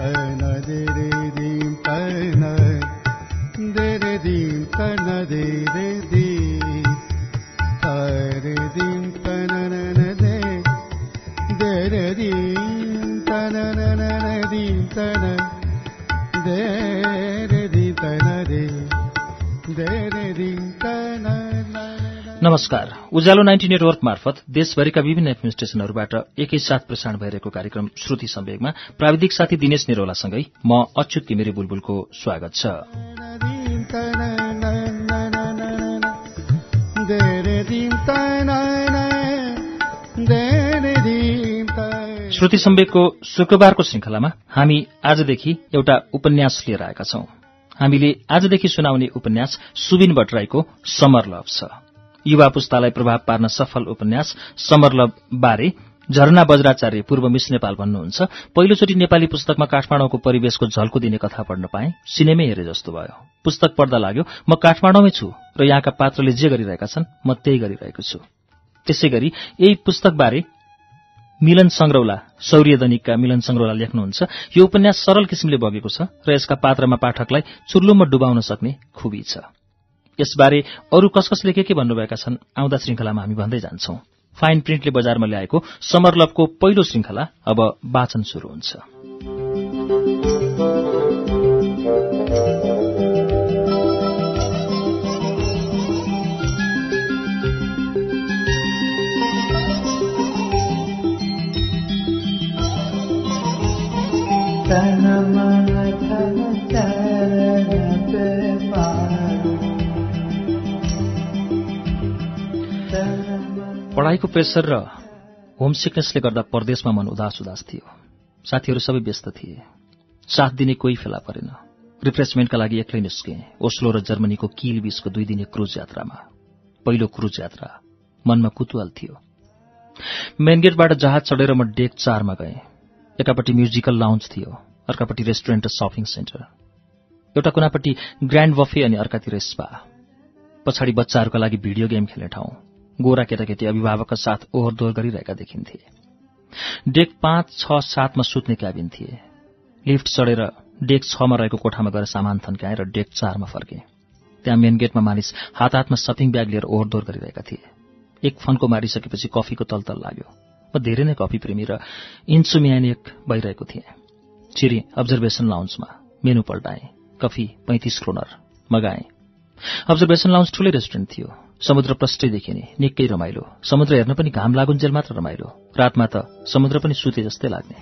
रे दीं केरे दीन त ने नमस्कार। उज्यालो नाइन्टी नेटवर्क मार्फत देशभरिका विभिन्न एफएम स्टेशनहरूबाट एकैसाथ प्रसारण भइरहेको कार्यक्रम श्रुति सम्वेगमा प्राविधिक साथी दिनेश निरौलासँगै म अच्युत किमिरे बुलबुलको स्वागत छ। श्रुति सम्वेकको शुक्रबारको श्रृंखलामा हामी आजदेखि एउटा उपन्यास लिएर आएका छौं। हामीले आजदेखि सुनाउने उपन्यास सुबिन भट्टराईको समर लभ छ। युवा पुस्तालाई प्रभाव पार्न सफल उपन्यास समर लभ बारे झरना बज्राचार्य पूर्व मिस नेपाल भन्नुहुन्छ। पहिलोचोटि नेपाली पुस्तकमा काठमाडौँको परिवेशको झल्को दिने कथा पढ्न पाएँ। सिनेमै हेरे जस्तो भयो। पुस्तक पढ्दा लाग्यो म काठमाडौँमै छु र यहाँका पात्रले जे गरिरहेका छन् म त्यही गरिरहेको छु। त्यसै गरी यही पुस्तकबारे मिलन संग्रौला शौर्य दैनिकका मिलन संग्रौला लेख्नुहुन्छ। यो उपन्यास सरल किसिमले बगेको छ र यसका पात्रमा पाठकलाई चुर्लुममा डुबाउन सक्ने खुबी छ। यसबारे अरू कस कसले के के भन्नुभएका छन्? आउँदा श्रृङ्खलामा हामी भन्दै जान्छौं। फाइन प्रिन्टले बजारमा ल्याएको समरलभको पहिलो श्रृङ्खला अब वाचन शुरू हुन्छ। मन पढ़ाईको प्रेसर र होम सिकनेसले गर्दा परदेशमा मन उदास उदास थियो। साथीहरू सबै व्यस्त थिए। साथ दिने कोही फेला परेन। रिफ्रेसमेन्टका लागि एक्लै निस्के। ओस्लो र जर्मनीको किल बीचको दुई दिने क्रुज यात्रामा। पहिलो क्रुज यात्रा मनमा कुतूहल थियो। मेन गेटबाट जहाज चढेर म डेक चारमा गएँ। एकापट्टि म्युजिकल लाउन्ज थियो। अर्कापट्टि रेस्टुरेन्ट र सपिङ सेन्टर। एउटा कुनापट्टि ग्रान्ड बफे अनि अर्कातिर स्पा। पछाडि बच्चाहरूका लागि भिडियो गेम खेल्ने ठाउँ। गोरा केटाकेटी अभिभावकका साथ ओहोरदोहोर गरिरहेका देखिन्थे। डेक पाँच छ सातमा सुत्ने क्याबिन थिए। लिफ्ट चढेर डेक छमा रहेको कोठामा गएर सामान थन्काएँ र डेक चारमा फर्के। त्यहाँ मेन गेटमा मानिस हात हातमा सपिङ ब्याग लिएर ओहोरदोहोर गरिरहेका थिए। एक फन्को मारिसकेपछि कफीको तलतल लाग्यो म धेरै नै कफी प्रेमी र इन्सुमियानिक भइरहेको थिएँ। छिरी अब्जर्भेसन लाउन्जमा मेनु पल्टाएँ कफी पैँतिस क्रोनर मगाएँ। अब्जर्भेसन लाउन्ज ठूलै रेस्टुरेन्ट थियो। समुद्र प्रष्टै देखिने निकै रमाइलो। समुद्र हेर्न पनि घाम लागुन्जेल मात्र रमाइलो। रातमा त समुद्र पनि सुते जस्तै लाग्ने।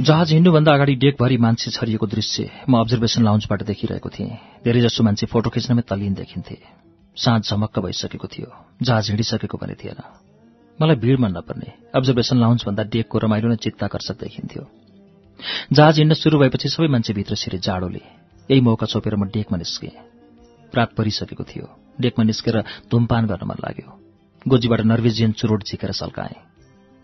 जहाज हिँड्नुभन्दा अगाडि डेकभरि मान्छे छरिएको दृश्य म अब्जर्भेसन लाउन्जबाट देखिरहेको थिएँ। धेरैजसो मान्छे फोटो खिच्नमै तल्लीन देखिन्थे। साँझ झमक्क भइसकेको थियो। जहाज हिँडिसकेको पनि थिएन। मलाई भिड मन नपर्ने अब्जर्भेसन लाउन्जभन्दा डेकको रमाइलो नै चित्ताकर्षक देखिन्थ्यो। जहाज हिँड्न सुरु भएपछि सबै मान्छे भित्र छिरे जाडोले यही मौका छोपेर म डेकमा निस्केँ। रात परिसकेको थियो। डेकमा निस्केर धुमपान गर्न मन लाग्यो। गोजीबाट नर्वेजियन चुरोट झिकेर सल्काएँ।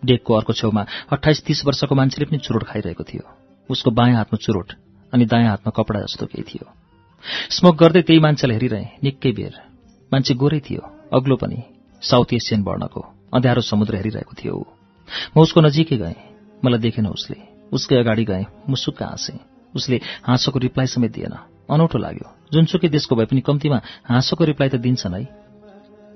डेकको अर्को छेउमा अठाइस तीस वर्षको मान्छेले पनि चुरोट खाइरहेको थियो। उसको बायाँ हातमा चुरोट अनि दायाँ हातमा कपडा जस्तो केही थियो। स्मोक गर्दै त्यही मान्छेलाई हेरिरहे। निकै बेर। मान्छे गोरै थियो अग्लो पनि साउथ एसियन वर्णको अँध्यारो समुद्र हेरिरहेको थियो ऊ। म उसको नजिकै गएँ मलाई देखेन उसले। उसकै अगाडि गएँ मुसुक्क हाँसेँ। उसले हाँसोको रिप्लाई समेत दिएन। अनौठो लाग्यो। जुनसुकै देशको भए पनि कम्तीमा हाँसोको रिप्लाई त दिन्छन् है।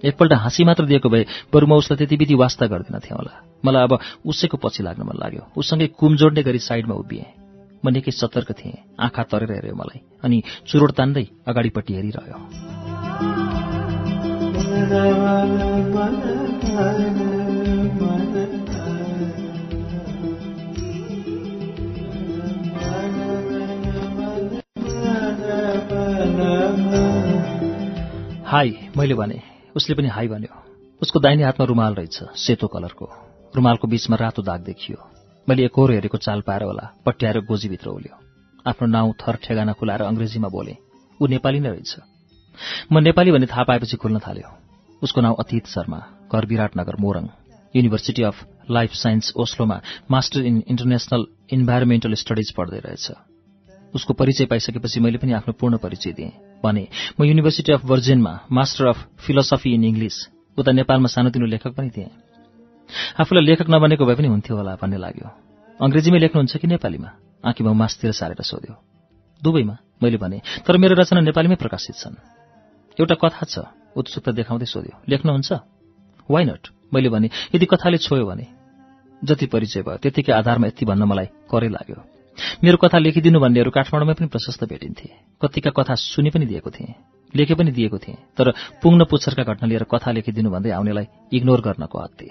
एकपल्ट हाँसी मात्र दिएको भए बरु म उसलाई त्यति विधि वास्ता गर्दिन होला। मलाई अब उसैको पछि लाग्न मन लाग्यो। उसँगै कुम जोड्ने गरी साइडमा उभिएँ। म निकै सतर्क थिएँ। आँखा तरेर हेऱ्यो मलाई अनि चुरोट तान्दै अगाडिपट्टि हेरिरह्यो। हाई मैले भने उसले पनि हाई भन्यो। उसको दाहिने हातमा रुमाल रहेछ सेतो कलरको। रुमालको बीचमा रातो दाग देखियो। मैले एकहोर हेरेको चाल पाएर होला पट्याएर गोजीभित्र उल्यो आफ्नो नाउँ थर ठेगाना खुलाएर अङ्ग्रेजीमा बोले ऊ नेपाली नै रहेछ। म नेपाली भन्ने थाहा पाएपछि खुल्न थाल्यो। उसको नाउँ अतीत शर्मा घर Biratnagar Morang. University of life science ओस्लोमा master in international environmental studies पढ्दै रहेछ। उसको परिचय पाइसकेपछि मैले पनि आफ्नो पूर्ण परिचय दिएँ। भने म university of भर्जिनमा master of philosophy in English उता नेपालमा सानोतिनो लेखक पनि थिएँ। आफूलाई लेखक नबनेको भए पनि हुन्थ्यो होला भन्ने लाग्यो। अङ्ग्रेजीमै लेख्नुहुन्छ कि नेपालीमा? आँखीमा मासतिर सारेर सोध्यो। दुवैमा मैले भने तर मेरो रचना नेपालीमै प्रकाशित छन्। एउटा कथा छ। उत्सुकता देखाउँदै सोध्यो लेख्नुहुन्छ? वाइ नट मैले भने यदि कथाले छोयो भने जति परिचय भयो त्यतिकै आधारमा यति भन्न मलाई करै लाग्यो। मेरो कथा लेखिदिनु भन्नेहरू काठमाडौँमै पनि प्रशस्त भेटिन्थे। कतिका कथा सुनि पनि दिएको थिएँ लेखे पनि दिएको थिएँ तर पुग्न पुच्छरका घटना लिएर कथा लेखिदिनु भन्दै आउनेलाई इग्नोर गर्नको हत्ते।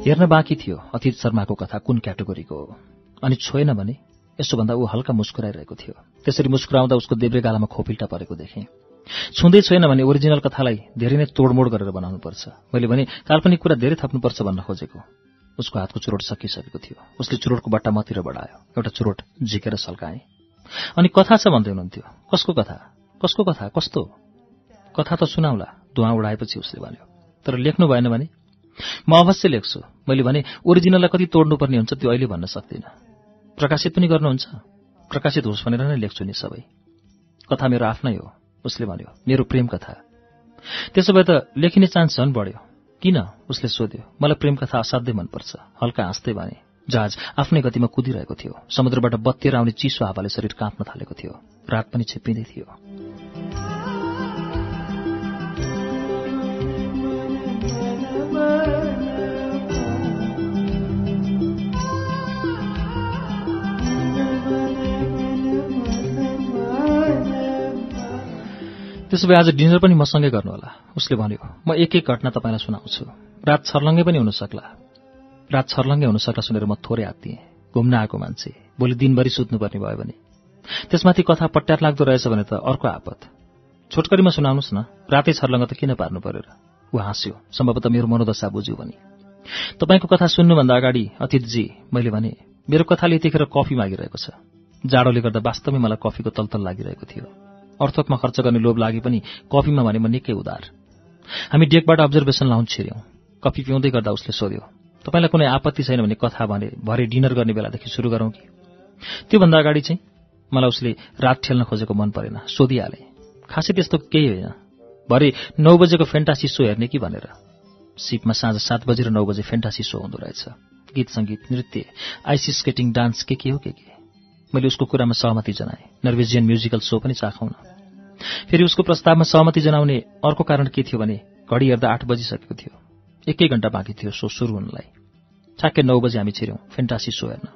हेर्न बाँकी थियो अतिथ शर्माको कथा कुन क्याटेगोरीको हो? अनि छोएन भने यसो भन्दा ऊ हल्का मुस्कुराइरहेको थियो। त्यसरी मुस्कुराउँदा उसको देब्रे गालामा खोपिल्टा परेको देखेँ। छुँदै छोएन भने ओरिजिनल कथालाई धेरै नै तोडमोड गरेर बनाउनुपर्छ। मैले भने काल्पनिक कुरा धेरै थप्नुपर्छ भन्न खोजेको। उसको हातको चुरोट सकिसकेको थियो। उसले चुरोटको बट्टा मतिर बढायो। एउटा चुरोट झिकेर सल्काएँ। अनि कथा छ भन्दै हुनुहुन्थ्यो। कसको कथा? कसको कथा? कस्तो? कथा त सुनाउला। धुवा उडाएपछि उसले भन्यो। तर लेख्नु भएन भने म अवश्य लेख्छु। मैले भने ओरिजिनललाई कति तोड्नुपर्ने हुन्छ त्यो अहिले भन्न सक्दिनँ। प्रकाशित पनि गर्नुहुन्छ। प्रकाशित होस् भनेर नै लेख्छु नि सबै। कथा मेरो आफ्नै हो। उसले भन्यो मेरो प्रेम कथा। त्यसो भए त लेखिने चान्स झन् बढ्यो। किन? उसले सोध्यो मलाई प्रेम कथा असाध्यै मनपर्छ। हल्का हाँस्दै भने जहाज आफ्नै गतिमा कुदिरहेको थियो। समुद्रबाट बत्तिएर आउने चिसो हावाले शरीर काँप्न थालेको थियो। रात पनि छिप्पिँदै थियो। त्यसो भए आज डिनर पनि मसँगै गर्नुहोला। उसले भन्यो म एक एक घटना तपाईँलाई सुनाउँछु। रात छर्लङ्गै पनि हुन सक्ला रात छर्लङ्गै हुन सक्ला सुनेर म थोरै आत्तिएँ घुम्न आएको मान्छे। भोलि दिनभरि सुत्नुपर्ने भयो भने। त्यसमाथि कथा पट्यार लाग्दो रहेछ भने त अर्को आपत छोटकरीमा सुनाउनुहोस् न। रातै छर्लङ्ग त किन पार्नु परेर? ऊ हाँस्यो सम्भवतः मेरो मनोदशा बुझ्यो भने। तपाईँको कथा सुन्नुभन्दा अगाडि अतिथजी मैले भने मेरो कथाले यतिखेर कफी मागिरहेको छ। जाडोले गर्दा वास्तवमै मलाई कफीको तलतल लागिरहेको थियो। अर्थकमा खर्च गर्ने लोभ लागे पनि कफीमा भने म निकै उदार। हामी डेकबाट अब्जर्भेसन लाउन्च छिर्यौँ। कफी पिउँदै गर्दा उसले सोध्यो तपाईँलाई कुनै आपत्ति छैन भने कथा भने भरे डिनर गर्ने बेलादेखि सुरु गरौँ कि? त्योभन्दा अगाडि चाहिँ मलाई उसले रात ठेल्न खोजेको मन परेन सोधिहाले खासै त्यस्तो केही होइन। भरे नौ बजेको फेन्टासी सो हेर्ने कि भनेर? सिपमा साँझ सात बजेर नौ बजे फेन्टासी सो हुँदो रहेछ। गीत सङ्गीत नृत्य आइसी स्केटिङ डान्स के के हो के के? मैले उसको कुरामा सहमति जनाएँ। नर्वेजियन म्युजिकल सो पनि चाखौँ न फेरि उसको प्रस्तावमा सहमति जनाउने अर्को कारण के थियो भने घडी हेर्दा आठ बजिसकेको थियो। एकै घण्टा बाँकी थियो सो सुरु हुनलाई। ठ्याक्कै नौ बजी हामी छिर्यौँ फेन्टासी सो हेर्न।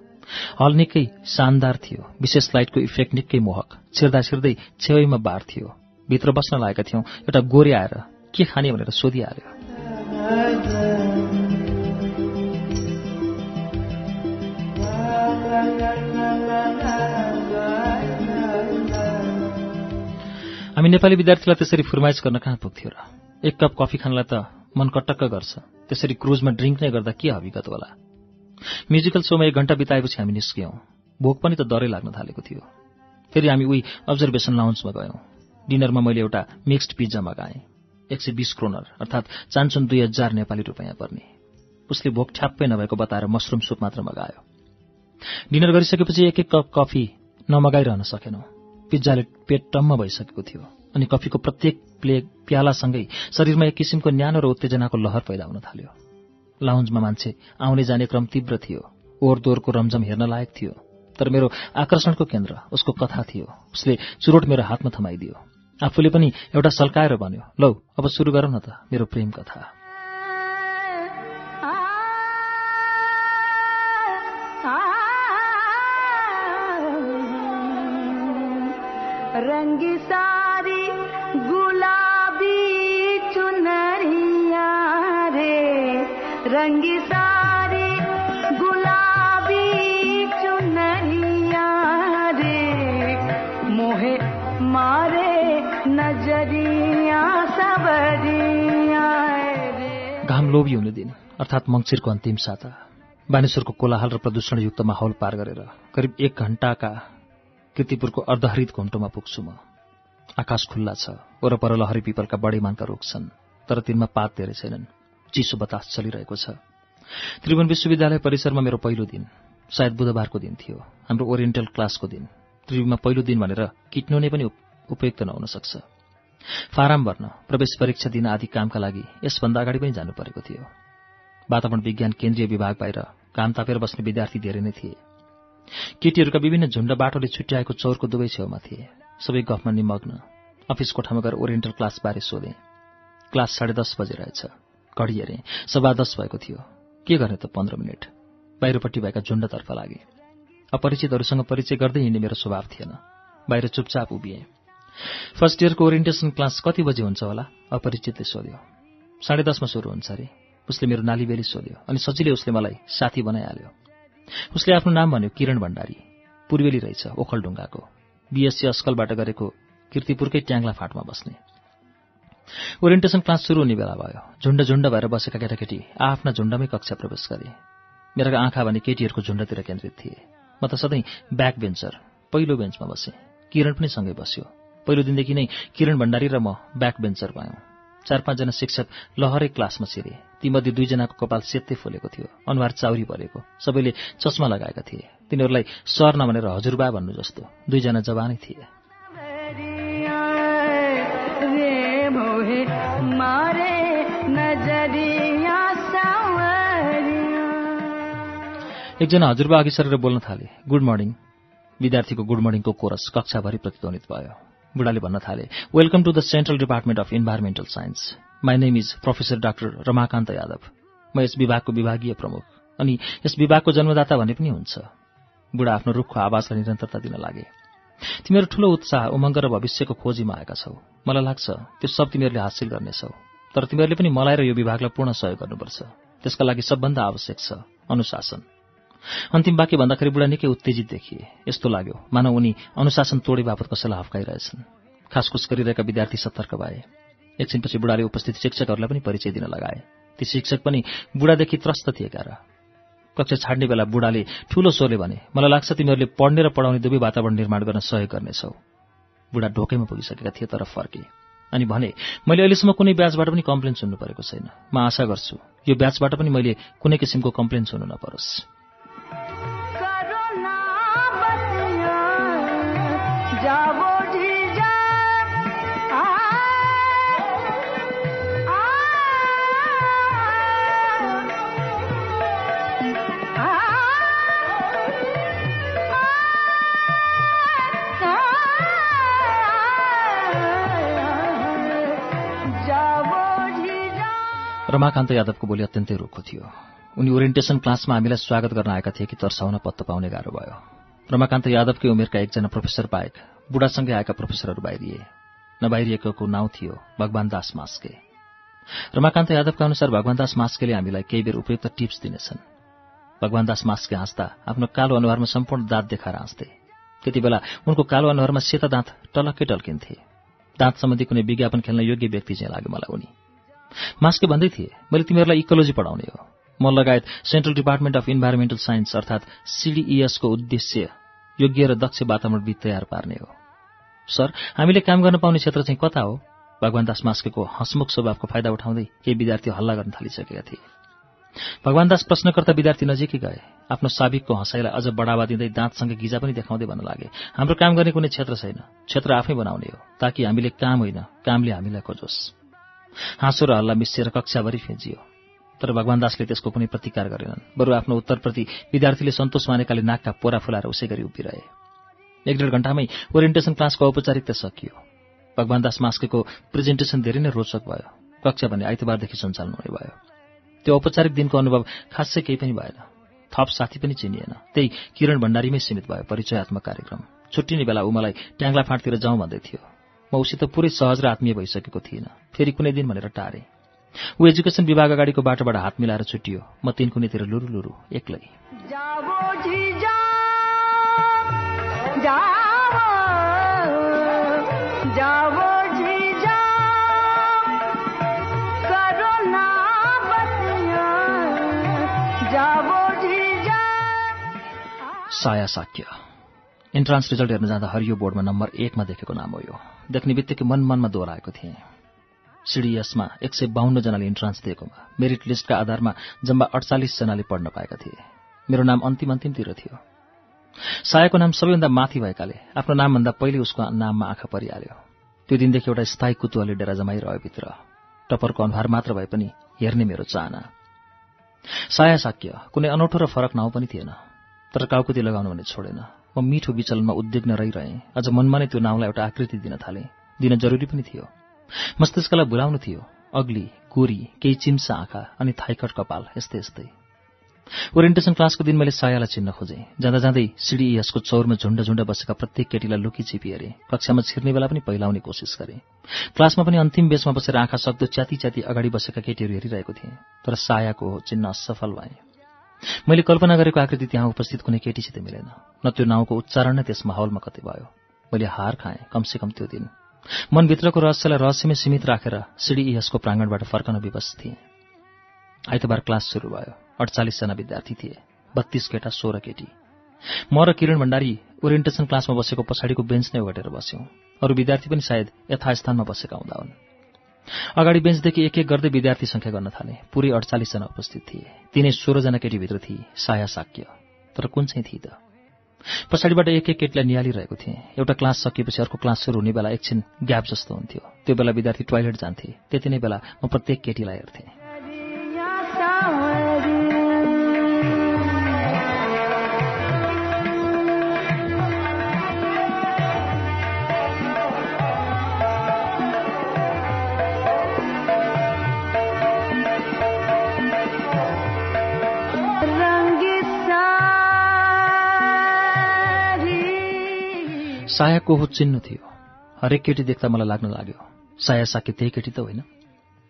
हल निकै शानदार थियो विशेष लाइटको इफेक्ट निकै मोहक। छिर्दा छिर्दै छेउमा बार थियो। भित्र बस्न लागेका थियौँ एउटा गोरे आएर के खाने? भनेर सोधिहाल्यो। हामी नेपाली विद्यार्थीलाई त्यसरी फुर्माइस गर्न कहाँ पुग्थ्यो र? एक कप कफी खानलाई त मन कटक्क गर्छ। त्यसरी क्रुजमा ड्रिङ्क नै गर्दा के हविगत होला? म्युजिकल सोमा एक घण्टा बिताएपछि हामी निस्क्यौँ। भोक पनि त डरै लाग्न थालेको थियो। फेरि हामी उही अब्जर्भेसन लाउन्समा गयौँ। डिनरमा मैले एउटा मिक्स्ड पिज्जा मगाएँ। एक सय बिस क्रोनर अर्थात् चान्सुन दुई हजार नेपाली रुपियाँ पर्ने। उसले भोक ठ्याप्पै नभएको बताएर मसरुम सुप मात्र मगायो। डिनर गरिसकेपछि एक एक कप कफी नमगाइरहन सकेनौँ। पिज्जाले पेट टम्म भइसकेको थियो अनि कफीको प्रत्येक प्ले प्यालासँगै शरीरमा एक किसिमको न्यानो र उत्तेजनाको लहर पैदा हुन थाल्यो। लाउन्जमा मान्छे आउने जाने क्रम तीव्र थियो। ओहोरदोहोरको रमझम हेर्न लायक थियो। तर मेरो आकर्षणको केन्द्र उसको कथा थियो। उसले चुरोट मेरो हातमा थमाइदियो। आफूले पनि एउटा सल्काएर भन्यो लौ अब सुरु गरौँ न त मेरो प्रेम कथा। रंगी सारी गुलाबी चुनरिया रे। रंगी सारी गुलाबी चुनरिया रे। मोहे मारे नज़रिया सबरिया घाम लोभी हुने दिन, अर्थात् मङ्सिरको अन्तिम साता, बानेश्वरको कोलाहल र प्रदूषणयुक्त माहौल पार गरेर करिब एक घण्टाका किर्तिपुरको अर्धहरित घुम्टोमा पुग्छु म। आकाश खुल्ला छ वरपर लहरी पिपलका बढीमानका रुख छन् तर तिनमा पात धेरै छैनन्। चिसो बतास चलिरहेको छ। त्रिभुवन विश्वविद्यालय परिसरमा मेरो पहिलो दिन सायद बुधबारको दिन थियो हाम्रो ओरिएन्टल क्लासको दिन। त्रिभुवनमा पहिलो दिन भनेर किट्नु नै पनि उपयुक्त नहुन सक्छ। फाराम भर्न प्रवेश परीक्षा दिन आदि कामका लागि यसभन्दा अगाडि पनि जानु परेको थियो। वातावरण विज्ञान केन्द्रीय विभाग बाहिर काम तापेर बस्ने विद्यार्थी धेरै नै थिए। केटीहरूका विभिन्न झुण्ड बाटोले छुट्याएको चौरको दुवै छेउमा थिए। सबै गफमा निमग्न। अफिस कोठामा गएर ओरिएन्टल क्लासबारे सोधे। क्लास साढे दस बजे रहेछ। घडी हेरेँ। सभा दस भएको थियो। के गर्ने त पन्ध्र मिनट। बाहिरपट्टि भएका झुण्डतर्फ लागे। अपरिचितहरूसँग परिचय गर्दै हिँड्ने मेरो स्वभाव थिएन। बाहिर चुपचाप उभिएँ। फर्स्ट इयरको ओरिएन्टेसन क्लास कति बजे हुन्छ होला? अपरिचितले सोध्यो। साढे दसमा सुरु हुन्छ अरे। उसले मेरो नालीबेली सोध्यो। अनि सजिलै उसले मलाई साथी बनाइहाल्यो। उसले आफ्नो नाम भन्यो किरण भण्डारी। पूर्वेली रहेछ ओखलढुङ्गाको। बिएससी अस्कलबाट गरेको किर्तिपुरकै ट्याङ्ला फाटमा बस्ने। ओरिएन्टेसन क्लास सुरु हुने बेला भयो। झुण्ड झुण्ड भएर बसेका केटाकेटी आफ्ना झुण्डमै कक्षा प्रवेश गरे। मेरा आँखा भने केटीहरूको झुण्डतिर केन्द्रित थिए। म त सधैँ ब्याक बेन्चर पहिलो बेन्चमा बसेँ। किरण पनि सँगै बस्यो। पहिलो दिनदेखि नै किरण भण्डारी र म ब्याक बेन्चर भयौँ। चार पाँचजना शिक्षक लहरै क्लासमा छिरे। तीमध्ये दुईजनाको कपाल सेत्तै फुलेको थियो। अनुहार चाउरी भरेको सबैले चस्मा लगाएका थिए। तिनीहरूलाई सर नभनेर हजुरबा भन्नु जस्तो। दुईजना जवानै थिए। एकजना हजुरबा अघि सरेर बोल्न थाले। Good morning. विद्यार्थीको गुड मर्निङको कोरस कक्षाभरि प्रतिध्वनित भयो। बुढाले भन्न थाले। Welcome to the central department of environmental science my name is professor doctor Ramakant Yadav म यस विभागको विभागीय प्रमुख अनि यस विभागको जन्मदाता भन्ने पनि हुन्छ। बुढा आफ्नो रुखको आवाजलाई निरन्तरता दिन लागे। तिमीहरू ठूलो उत्साह उमङ्ग र भविष्यको खोजीमा आएका छौ। मलाई लाग्छ त्यो सब तिमीहरूले हासिल गर्नेछौ। तर तिमीहरूले पनि मलाई र यो विभागलाई पूर्ण सहयोग गर्नुपर्छ। त्यसका लागि सबभन्दा आवश्यक छ अनुशासन। अन्तिम वाक्य भन्दाखेरि बुढा निकै उत्तेजित देखिए। यस्तो लाग्यो मानव उनी अनुशासन तोडे बापत कसैलाई हफ्काइरहेछन् खासखुस गरिरहेका विद्यार्थी सतर्क भए। एकछिनपछि बुढाले उपस्थित शिक्षकहरूलाई पनि परिचय दिन लगाए। ती शिक्षक पनि बुढादेखि त्रस्त थिए र कक्षा छाड्ने बेला बुढाले ठूलो स्वरले भने मलाई लाग्छ तिमीहरूले पढ्ने र पढाउने दुवै वातावरण निर्माण गर्न सहयोग गर्नेछौ। बुढा ढोकैमा पुगिसकेका थिए तर फर्के। अनि भने मैले अहिलेसम्म कुनै ब्याचबाट पनि कम्प्लेन सुन्नु परेको छैन। म आशा गर्छु यो ब्याचबाट पनि मैले कुनै किसिमको कम्प्लेन सुन्नु नपरोस्। रमाकान्त यादवको बोली अत्यन्तै रुखो थियो। उनी ओरिएन्टेसन क्लासमा हामीलाई स्वागत गर्न आएका थिए कि तर्साउन पत्तो पाउने गाह्रो भयो। रमाकान्त यादवकै उमेरका एकजना प्रोफेसर बाहेक बुढासँगै आएका प्रोफेसरहरू बाहिरिए। नबाहिरिएको नाउँ थियो भगवान दास मास्के। रमाकान्त यादवका अनुसार भगवान दास मास्केले हामीलाई केही बेर उपयुक्त टिप्स दिनेछन्। भगवान दास मास्के हाँस्दा आफ्नो कालो अनुहारमा सम्पूर्ण दाँत देखाएर हाँस्थे। त्यति बेला उनको कालो अनुहारमा सेता दाँत टलक्कै टल्किन्थे। दाँत सम्बन्धी कुनै विज्ञापन खेल्न योग्य व्यक्ति चाहिँ लाग्यो मलाई उनी। मास्के भन्दै थिए मैले तिमीहरूलाई इकोलोजी पढाउने हो। म लगायत central department of environmental science अर्थात् सिडिइएसको उद्देश्य योग्य र दक्ष वातावरण तयार पार्ने हो। सर हामीले काम गर्न पाउने क्षेत्र चाहिँ कता हो? भगवान दास मास्केको हसमुख स्वभावको फाइदा उठाउँदै केही विद्यार्थी हल्ला गर्न थालिसकेका थिए। भगवान दास प्रश्नकर्ता विद्यार्थी नजिकै गए। आफ्नो साबिकको हँसाइलाई अझ बढावा दिँदै दाँतसँग गिजा पनि देखाउँदै भन्न लागे हाम्रो काम गर्ने कुनै क्षेत्र छैन। क्षेत्र आफै बनाउने हो ताकि हामीले काम होइन कामले हामीलाई खोजोस्। हाँसो र हल्ला मिसिएर कक्षाभरि फिजियो तर भगवान दासले त्यसको कुनै प्रतिकार गरेनन्। बरु आफ्नो उत्तरप्रति विद्यार्थीले सन्तोष मानेकाले नाकका पोरा फुलाएर उसै गरी उभिरहे। एक डेढ घण्टामै ओरिएन्टेसन क्लासको औपचारिकता सकियो। भगवान दास मास्केको प्रेजेन्टेसन धेरै नै रोचक भयो। कक्षा भने आइतबारदेखि सञ्चालन हुने भयो। त्यो औपचारिक दिनको अनुभव खासै केही पनि भएन। थप साथी पनि चिनिएन। त्यही किरण भण्डारीमै सीमित भयो। परिचयात्मक कार्यक्रम। छुट्टिने बेला ऊ मलाई ट्याङ्ला फाँटतिर जाउँ भन्दै थियो। म उसित पुरै सहज र आत्मीय भइसकेको थिइनँ। फेरि कुनै दिन भनेर टारे। ऊ एजुकेसन विभाग अगाडिको बाटोबाट हात मिलाएर छुट्टियो म तिन कुनैतिर लुरु लुरु एक्लै। साया साक्य। इन्ट्रान्स रिजल्ट हेर्न जाँदा हरियो बोर्डमा नम्बर एकमा देखेको नाम हो यो। देख्ने बित्तिकै मन मनमा दोहोऱ्याएको थिएँ। सिडिएसमा एक सय बाहन्नजनाले इन्ट्रान्स दिएकोमा मेरिट लिस्टका आधारमा जम्मा अडचालिसजनाले पढ्न पाएका थिए। मेरो नाम अन्तिम अन्तिमतिर थियो। सायाको नाम सबैभन्दा माथि भएकाले आफ्नो नामभन्दा पहिले उसको नाममा आँखा परिहाल्यो। त्यो दिनदेखि एउटा स्थायी कुतुवाले डेरा जमाइरह्यो भित्र टपरको अनुहार मात्र भए पनि हेर्ने मेरो चाहना। साया साक्य कुनै अनौठो र फरक नाउँ पनि थिएन। तर काउकुती लगाउनु भने छोडेन। म मिठो विचलनमा उद्विग्न रहिरहेँ। अझ मनमा नै त्यो नाउँलाई एउटा आकृति दिन थालेँ। दिन जरुरी पनि थियो। मस्तिष्कलाई भुलाउनु थियो। अग्ली गोरी केही चिम्सा आँखा अनि थाइकट कपाल यस्तै यस्तै। ओरिएन्टेसन क्लासको दिन मैले सायालाई चिन्न खोजेँ। जाँदा जाँदै सिडिएसको चौरमा झुण्ड झुण्ड बसेका प्रत्येक केटीलाई लुकी छिपी हेरेँ। कक्षामा छिर्ने बेला पनि पहिलाउने कोसिस गरेँ। क्लासमा पनि अन्तिम बेचमा बसेर आँखा सक्दो च्याती च्याती अगाडि बसेका केटीहरू हेरिरहेको थिएँ। तर सायाको चिन्न असफल भएँ। मैले कल्पना गरेको आकृति त्यहाँ उपस्थित कुनै केटीसित मिलेन। न त्यो नाउँको उच्चारण नै त्यस माहौलमा कतै भयो। मैले हार खाएँ कमसेकम त्यो दिन। मनभित्रको रहस्यलाई रहस्यमै सीमित राखेर सिडिइएसको प्राङ्गणबाट फर्कन विवश थिएँ। आइतबार क्लास सुरु भयो। अडचालिसजना विद्यार्थी थिए। बत्तीस केटा सोह्र केटी। म र किरण भण्डारी ओरिएन्टेसन क्लासमा बसेको पछाडिको बेन्च नै ओगटेर बस्यौं। अरू विद्यार्थी पनि सायद यथास्थानमा बसेका हुँदा हुन्। अगाडि बेन्चदेखि एक एक गर्दै विद्यार्थी संख्या गर्न थाले। पुरै अडचालिसजना उपस्थित थिए। तिनै सोह्रजना केटीभित्र थिए। साया साक्य। तर कुन चाहिँ थिए त? पछाडिबाट एक एक केटीलाई निहालिरहेको थिएँ। एउटा क्लास सकिएपछि अर्को क्लास सुरु हुने बेला एकछिन ग्याप जस्तो हुन्थ्यो। त्यो बेला विद्यार्थी टोयलेट जान्थे। त्यति नै बेला म प्रत्येक केटीलाई हेर्थेँ। साया को हो चिन्नु थियो। हरेक केटी देख्दा मलाई लाग्न लाग्यो साया साके त्यही केटी त होइन।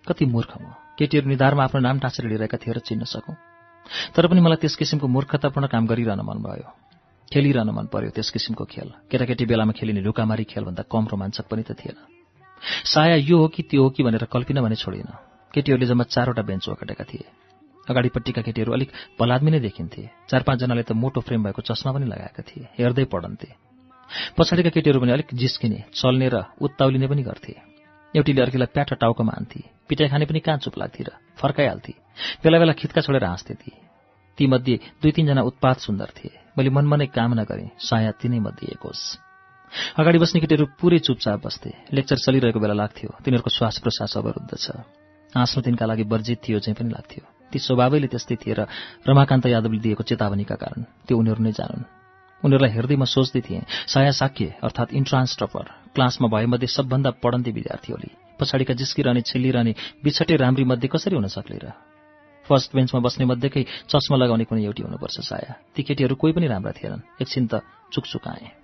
कति मूर्ख म। केटीहरू निधारमा आफ्नो नाम टाँसेर लिइरहेका थिए र चिन्न सकौँ। तर पनि मलाई त्यस किसिमको मूर्खतापूर्ण काम गरिरहन मन भयो। खेलिरहन मन पर्यो त्यस किसिमको खेल। केटाकेटी बेलामा खेलिने लुकामारी खेलभन्दा कम रोमाञ्चक पनि त थिएन। साया यो हो कि त्यो हो कि भनेर कल्पिन भने छोडिन केटीहरूले जम्मा चारवटा बेन्च ओखटेका थिए। अगाडिपट्टिका केटीहरू अलिक भलाद्मी नै देखिन्थे। चार पाँचजनाले त मोटो फ्रेम भएको चस्मा पनि लगाएका थिए। हेर्दै पढन्थे। पछाडिका केटीहरू पनि अलिक जिस्किने चल्ने र उत्ताउलिने पनि गर्थे। एउटीले अर्कीलाई प्याट टाउकोमा हान्थे पिटाइ खाने पनि कहाँ चुप लाग्थे र फर्काइहाल्थे। बेला बेला खित्का छोडेर हाँस्थे ती। तीमध्ये दुई तीनजना उत्पात सुन्दर थिए। मैले मनमा नै कामना गरेँ तिनै मध्ये एक होस्। अगाडि बस्ने केटीहरू पुरै चुपचाप बस्थे। लेक्चर चलिरहेको बेला लाग्थ्यो। तिनीहरूको श्वास प्रश्वास अवरुद्ध छ। हाँस्नु तिनका लागि वर्जित थियो चाहिँ पनि लाग्थ्यो। ती स्वभावैले त्यस्तै थिए र रमाकान्त यादवले दिएको चेतावनीका कारण त्यो उनीहरू नै जानुन्। उनीहरूलाई हेर्दै म सोच्दै थिएँ साया साक्य अर्थात् इन्ट्रान्स टपर क्लासमा भएमध्ये सबभन्दा पढन्ती विद्यार्थी होली पछाडिका जिस्किरहने छिल्लिरहने बिछटे राम्री मध्ये कसरी हुन सक्ले र? फर्स्ट बेन्चमा बस्ने मध्येकै चस्मा लगाउने कुनै एउटी हुनुपर्छ साया। ती केटीहरू कोही पनि राम्रा थिएनन्। एकछिन त चुकचुकाएँ।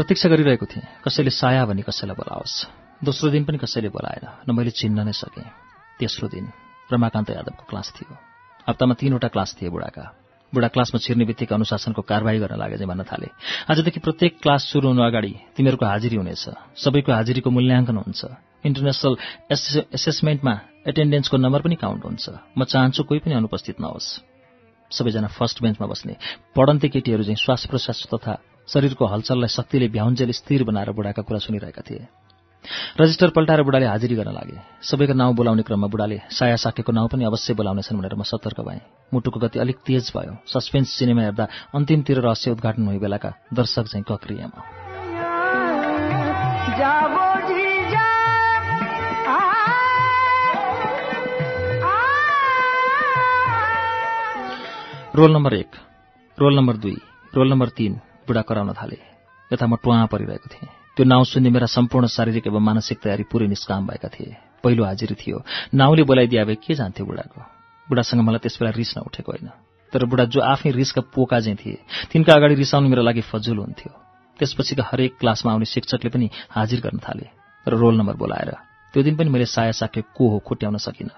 प्रतीक्षा गरिरहेको थिएँ। कसैले साया भने कसैलाई बोलाओस्। दोस्रो दिन पनि कसैले बोलाएन न मैले चिन्न नै सकेँ। तेस्रो दिन रमाकान्त यादवको क्लास थियो। हप्तामा तीनवटा क्लास थिए बुढाका। बुढा क्लासमा छिर्ने बित्तिकै अनुशासनको कारवाही गर्न लागे चाहिँ भन्न थाले। आजदेखि प्रत्येक क्लास सुरु हुनु अगाडि तिमीहरूको हाजिरी हुनेछ। सबैको हाजिरीको मूल्याङ्कन हुन्छ। इन्टरनेसनल एसे- एसेसमेन्टमा एटेन्डेन्सको नम्बर पनि काउन्ट हुन्छ। म चाहन्छु कोही पनि अनुपस्थित नहोस्। सबैजना फर्स्ट बेन्चमा बस्ने। पढन्ते केटीहरू चाहिँ श्वास प्रश्वास तथा शरीरको हलचललाई शक्तिले भ्याउन्जेल स्थिर बनाएर बुढाका कुरा सुनिरहेका थिए। रजिस्टर पल्टाएर बुढाले हाजिरी गर्न लागे। सबैको नाउँ बोलाउने क्रममा बुढाले साया साकेको नाउँ पनि अवश्य बोलाउनेछन् भनेर म सतर्क भएँ। मुटुको गति अलिक तेज भयो। सस्पेन्स सिनेमा हेर्दा अन्तिमतिर रहस्य उद्घाटन हुने बेलाका दर्शक चाहिँ कक्रियामा। रोल नम्बर एक रोल नम्बर दुई रोल नम्बर तीन बुढा कराउन थाले। यता म टुवा परिरहेको थिएँ। त्यो नाउँ सुन्ने मेरा सम्पूर्ण शारीरिक एवं मानसिक तयारी पुरै निष्काम भएका थिए। पहिलो हाजिरी थियो। नाउँले बोलाइदिए भए के जान्थ्यो बुढाको? बुढासँग मलाई त्यस बेला रिस नउठेको होइन। तर बुढा जो आफै रिसका पोका चाहिँ थिए तिनका अगाडि रिसाउनु मेरो लागि फजुल हुन्थ्यो। त्यसपछिका हरेक क्लासमा आउने शिक्षकले पनि हाजिर गर्न थाले र रोल नम्बर बोलाएर। त्यो दिन पनि मैले साया साके को हो खुट्याउन सकिनँ।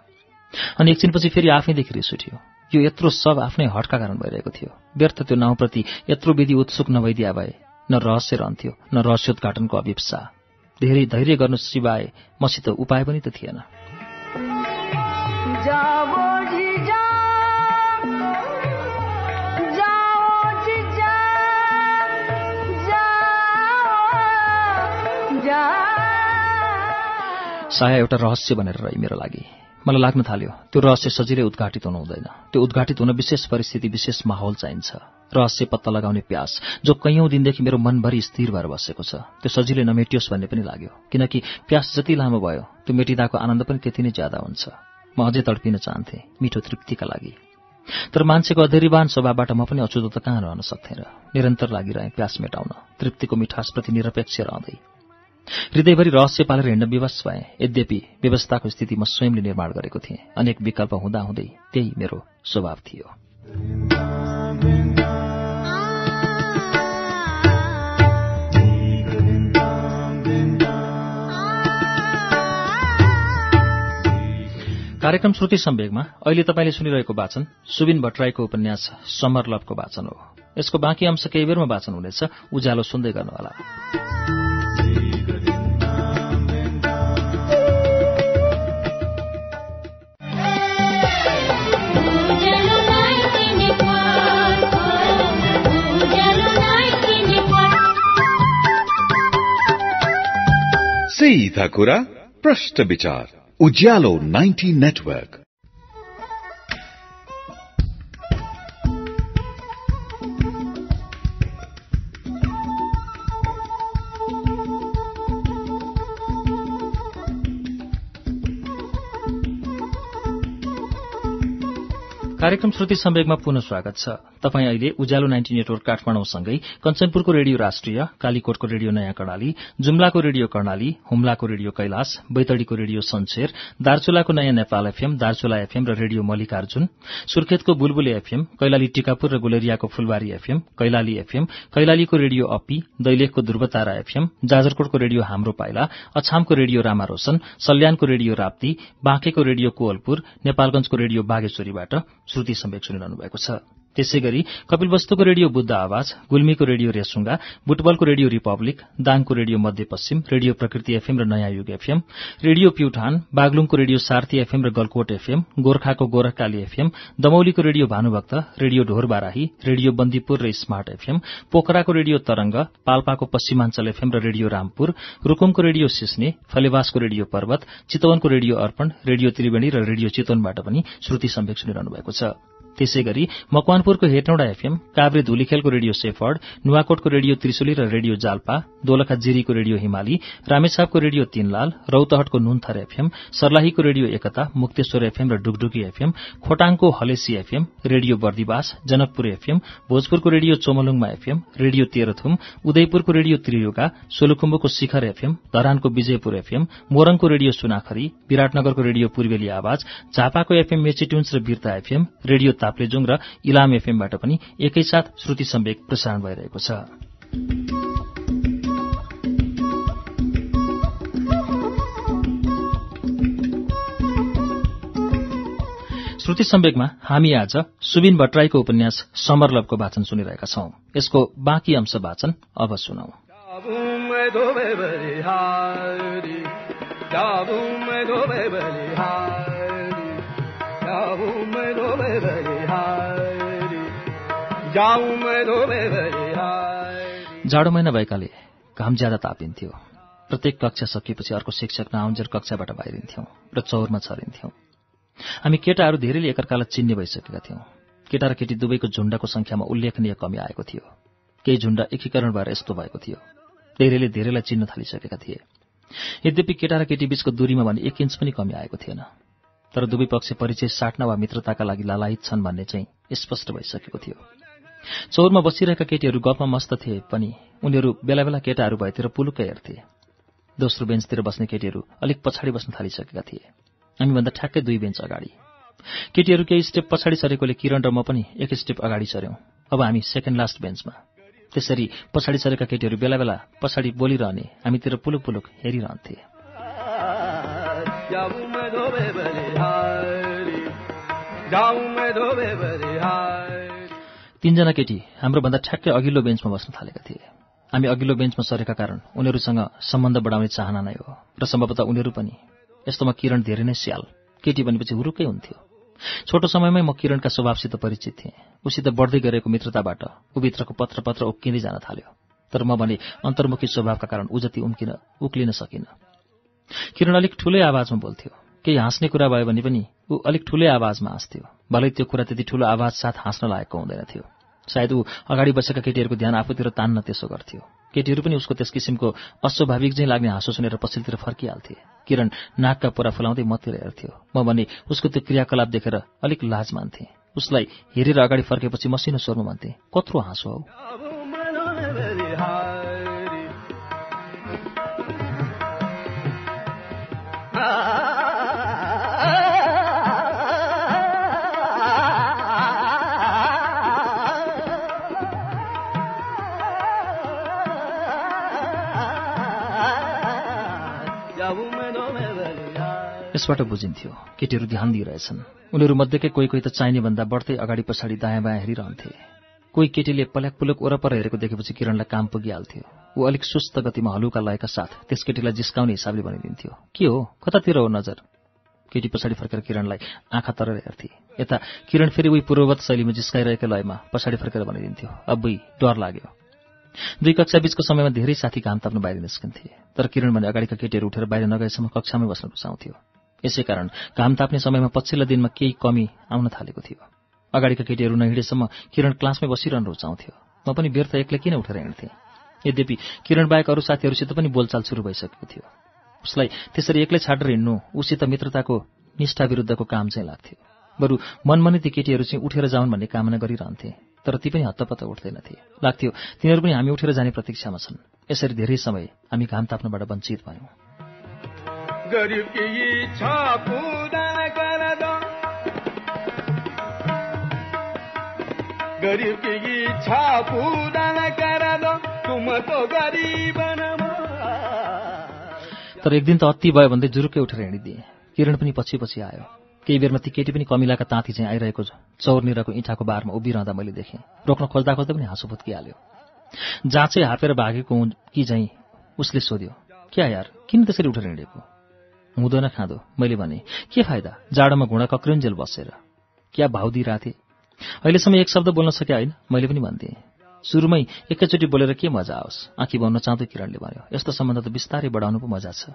अनि एकछिनपछि फेरि आफैदेखि रिस उठ्यो। यो यत्रो सब आफ्नै हटका कारण भइरहेको थियो। व्यर्थ त्यो नाउँप्रति यत्रो विधि उत्सुक नभइदिया भए न रहस्य रहन्थ्यो न रहस्योद्घाटनको अभिप्सा। धेरै धैर्य गर्नु सिवाय मसित उपाय पनि त थिएन। साया एउटा रहस्य बनेर रही मेरो लागि। मलाई लाग्न थाल्यो त्यो रहस्य सजिलै उद्घाटित हुनु हुँदैन। त्यो उद्घाटित हुन विशेष परिस्थिति विशेष माहौल चाहिन्छ। रहस्य पत्ता लगाउने प्यास जो कैयौँ दिनदेखि मेरो मनभरि स्थिर भएर बसेको छ त्यो सजिलै नमेटियोस् भन्ने पनि लाग्यो। किनकि प्यास जति लामो भयो त्यो मेटिँदाको आनन्द पनि त्यति नै ज्यादा हुन्छ। म अझै तडपिन चाहन्थेँ मिठो तृप्तिका लागि। तर मान्छेको अधेरीवान स्वभावबाट म पनि अछुतो त कहाँ रहन सक्थेँ र निरन्तर लागिरहेँ प्यास मेटाउन तृप्तिको मिठासप्रति निरपेक्ष रहँदै। हृदयभरि रहस्य पालेर हिँड्न विवश भएँ। यद्यपि व्यवस्थाको स्थिति म स्वयंले निर्माण गरेको थिएँ। अनेक विकल्प हुँदाहुँदै त्यही मेरो स्वभाव थियो। कार्यक्रम श्रुति सम्वेगमा अहिले तपाईँले सुनिरहेको वाचन सुबिन भट्टराईको उपन्यास समर लभको वाचन हो। यसको बाँकी अंश केही बेरमा वाचन हुनेछ। उज्यालो सुन्दै गर्नुहोला। सीधा कुरा प्रश्न विचार उज्यालो 90 नेटवर्क कार्यक्रम श्रुति सम्वेगमा पुनः स्वागत छ। तपाईँ अहिले उज्यालो नाइन्टी नेटवर्क काठमाडौँसँगै कञ्चनपुरको रेडियो राष्ट्रिय कालीकोटको रेडियो नयाँ कर्णाली जुम्लाको रेडियो कर्णाली हुम्लाको रेडियो कैलाश बैतडीको रेडियो सन्सेर दार्चुलाको नयाँ नेपाल एफएम दार्चुला एफएम र रेडियो मल्लिकार्जुन सुर्खेतको बुलबुले एफएम कैलाली टिकापुर र गुलेरियाको फुलबारी एफएम कैलाली एफएम कैलालीको रेडियो अपी दैलेखको ध्रुवतारा एफएम जाजरकोटको रेडियो हाम्रो पाइला अछामको रेडियो रामा रोशन सल्यानको रेडियो राप्ती बाँकेको रेडियो कोवलपुर नेपालगंजको रेडियो बागेश्वरीबाट श्रुति सुनिरहनु भएको छ। त्यसै गरी कपिलवस्तुको रेडियो बुद्ध आवाज गुल्मीको रेडियो रेसुङ्गा बुटबलको रेडियो रिपब्लिक दाङको radio Madhyapaschim radio Prakriti FM र नयाँ युग एफएम रेडियो प्युठान बागलुङको रेडियो सार्थी एफएम र गलकोट एफएम गोर्खाको Gorkhakali FM दमौलीको radio Bhanubhakta radio Dhor Barahi radio Bandipur र स्मार्ट एफएम पोखराको रेडियो तरंग पाल्पाको पश्चिमाञ्चल एफएम र रेडियो रामपुर रूकुमको रेडियो सिस्ने फलेवासको रेडियो पर्वत चितवनको रेडियो अर्पण रेडियो त्रिवेणी र रेडियो चितवनबाट पनि श्रुति सम्वेक सुनिरहनु भएको छ। त्यसै गरी मकवानपुरको हेटौँडा एफएम काभ्रे धुलीखेलको रेडियो सेफर्ड नुवाकोटको रेडियो त्रिशुली र रेडियो जाल्पा दोलखा जिरीको रेडियो हिमाली रामेछापको रेडियो तीनलाल रौतहटको नुनथर एफएम सर्लाहीको रेडियो एकता मुक्तेश्वर एफएम र Dugdugi FM खोटाङको Halesi FM radio Bardibas Janakpur FM भोजपुरको radio चोमलुङमा एफएम रेडियो तेह्रथुम उदयपुरको रेडियो त्रियुगा सोलुखुम्बुको शिखर एफएम धरानको विजयपुर एफएम मोरङको रेडियो सुनाखरी विराटनगरको रेडियो पूर्वेली आवाज झापाको एफएम मेचिट्युन्स र बिर्ता एफएम रेडियो ताप्लेजुङ र इलाम एफएमबाट पनि एकैसाथ श्रुति सम्वेक प्रसारण भइरहेको छ। श्रुति सम्वेकमा हामी आज सुबिन भट्टराईको उपन्यास समरलभको वाचन सुनिरहेका छौं। यसको बाँकी अंश वाचन अब सुनौ। Jabume जाडो महिना भएकाले घाम ज्यादा तापिन्थ्यो। प्रत्येक कक्षा सकिएपछि अर्को शिक्षक नआउन्जेल कक्षाबाट बाहिरिन्थ्यौं र चौरमा छरिन्थ्यौं। हामी केटाहरू धेरैले एकअर्कालाई चिन्ने भइसकेका थियौं। केटा र केटी दुवैको झुण्डको संख्यामा उल्लेखनीय कमी आएको थियो। केही झुण्ड एकीकरण भएर यस्तो भएको थियो। धेरैले धेरैलाई चिन्न थालिसकेका थिए। यद्यपि केटा र केटी बीचको दूरीमा भने एक इन्च पनि कमी आएको थिएन। तर दुवै पक्ष परिचय साट्न वा मित्रताका लागि लालायित छन् भन्ने चाहिँ स्पष्ट भइसकेको थियो। चौरमा बसिरहेका केटीहरू गफमा मस्त थिए पनि उनीहरू बेला बेला केटाहरू भएतिर पुलुक्कै हेर्थे। दोस्रो बेन्चतिर बस्ने केटीहरू अलिक पछाडि बस्न थालिसकेका थिए। हामीभन्दा ठ्याक्कै दुई बेन्च अगाडि। केटीहरू केही स्टेप पछाडि सरेकोले किरण र म पनि एक स्टेप अगाडि सऱ्यौं। अब हामी सेकेन्ड लास्ट बेन्चमा त्यसरी पछाडि सरेका केटीहरू बेला बेला पछाडि बोलिरहने हामीतिर पुलुक पुलुक हेरिरहन्थे। तीनजना केटी हाम्रो भन्दा ठ्याक्कै अघिल्लो बेन्चमा बस्न थालेका थिए। हामी अघिल्लो बेन्चमा सरेका कारण उनीहरूसँग सम्बन्ध बढाउने चाहना नै हो र सम्भवतः उनीहरू पनि। यस्तोमा किरण धेरै नै स्याल। केटी भनेपछि हुरुकै हुन्थ्यो। छोटो समयमै म किरणका स्वभावसित परिचित थिएँ। उसित बढ्दै गरेको मित्रताबाट उभित्रको पत्र पत्र उक्किँदै जान थाल्यो। तर म भने अन्तर्मुखी स्वभावका कारण ऊ जति उम्किन उक्लिन सकिनँ। किरण अलिक ठुलै आवाजमा बोल्थ्यो। केही हाँस्ने कुरा भयो भने पनि ऊ अलिक ठुलै आवाजमा हाँस्थ्यो। भलै त्यो कुरा त्यति ठुलो आवाज साथ हाँस्न लायकको हुँदैन थियो। सायद ऊ अगाडि बसेका केटीहरूको ध्यान आफूतिर तान्न त्यसो गर्थ्यो। केटीहरू पनि उसको त्यस किसिमको अस्वाभाविक चाहिँ लाग्ने हाँसो सुनेर पछिल्तिर फर्किहाल्थे। किरण नाकका पोरा फुलाउँदै मतिर हेर्थ्यो। म भने उसको त्यो क्रियाकलाप देखेर अलिक लाज मान्थे। उसलाई हेरेर अगाडि फर्केपछि मसिनो स्वरमा भन्थे कत्रो हाँसो हौ? बलिहारी यसबाट बुझिन्थ्यो केटीहरू ध्यान दिइरहेछन्। उनीहरू मध्येकै कोही कोही त चाहिने भन्दा बढ्दै अगाडि पछाडि दायाँ बायाँ हेरिरहन्थे। कोही केटीले पल्याक पुलक वरपर हेरेको देखेपछि किरणलाई काम पुगिहाल्थ्यो। ऊ अलिक सुस्त गतिमा हलुका लयका साथ त्यस केटीलाई जिस्काउने हिसाबले भनिदिन्थ्यो के हो? कतातिर हो नजर? केटी पछाडि फर्केर किरणलाई आँखा तरेर हेर्थे। यता किरण फेरि उही पूर्ववत शैलीमा जिस्काइरहेको लयमा पछाडि फर्केर भनिदिन्थ्यो अब्बुई डर लाग्यो। दुई कक्षा बीचको समयमा धेरै साथी घाम ताप्न बाहिर निस्कन्थे तर किरण भने अगाडिका केटीहरू उठेर बाहिर नगएसम्म कक्षामै बस्न रुचाउँथ्यो यसै कारण घाम ताप्ने समयमा पछिल्ला दिनमा केही कमी आउन थालेको थियो। अगाडिका केटीहरू नहिँडेसम्म किरण क्लासमै बसिरहन रुचाउँथ्यो। म पनि व्यर्थ एक्लै किन उठेर हिँड्थेँ? यद्यपि किरण बाहेक अरू साथीहरूसित पनि बोलचाल सुरु भइसकेको थियो। उसलाई त्यसरी एक्लै छाडेर हिँड्नु उसित मित्रताको निष्ठा विरुद्धको काम चाहिँ लाग्थ्यो। बरु मनमनै ती केटीहरू चाहिँ उठेर जाउन् भन्ने कामना गरिरहन्थे तर ती पनि हत्तपत्त उठ्दैनथे। लाग्थ्यो तिनीहरू पनि हामी उठेर जाने प्रतीक्षामा छन्। यसरी धेरै समय हामी घाम ताप्नबाट वञ्चित भयौँ। गरीब की इच्छा पूरा कर दो गरीब की इच्छा पूरा कर दो तुम तो गरीब नमो तर एक दिन त अति भयो भन्दै जुरुकै उठेर हिँडिदिए। किरण पनि पछि पछि आयो। केही बेरमा ती केटी पनि कमिलाका ताँती चाहिँ आइरहेको चौरनिरको इँठाको बारमा उभिरहँदा मैले देखेँ। रोक्न खोज्दा खोज्दै पनि हाँसो फुत्किहाल्यो जाँचै हापेर भागेको कि झैँ उसले सोध्यो क्या यार किन त्यसरी उठेर हिँडेको? हुँदैन खाँदो। मैले भने के फाइदा? जाडोमा घुँडा कक्रिन्जेल बसेर। क्या भाउ दिइरहेथे अहिलेसम्म एक शब्द बोल्न सके होइन? मैले पनि भन्थेँ सुरुमै एकैचोटि बोलेर के मजा आओस्? आँखी बन्न चाहँदै किरणले भन्यो। यस्तो सम्बन्ध त बिस्तारै बढाउनु पो मजा छ।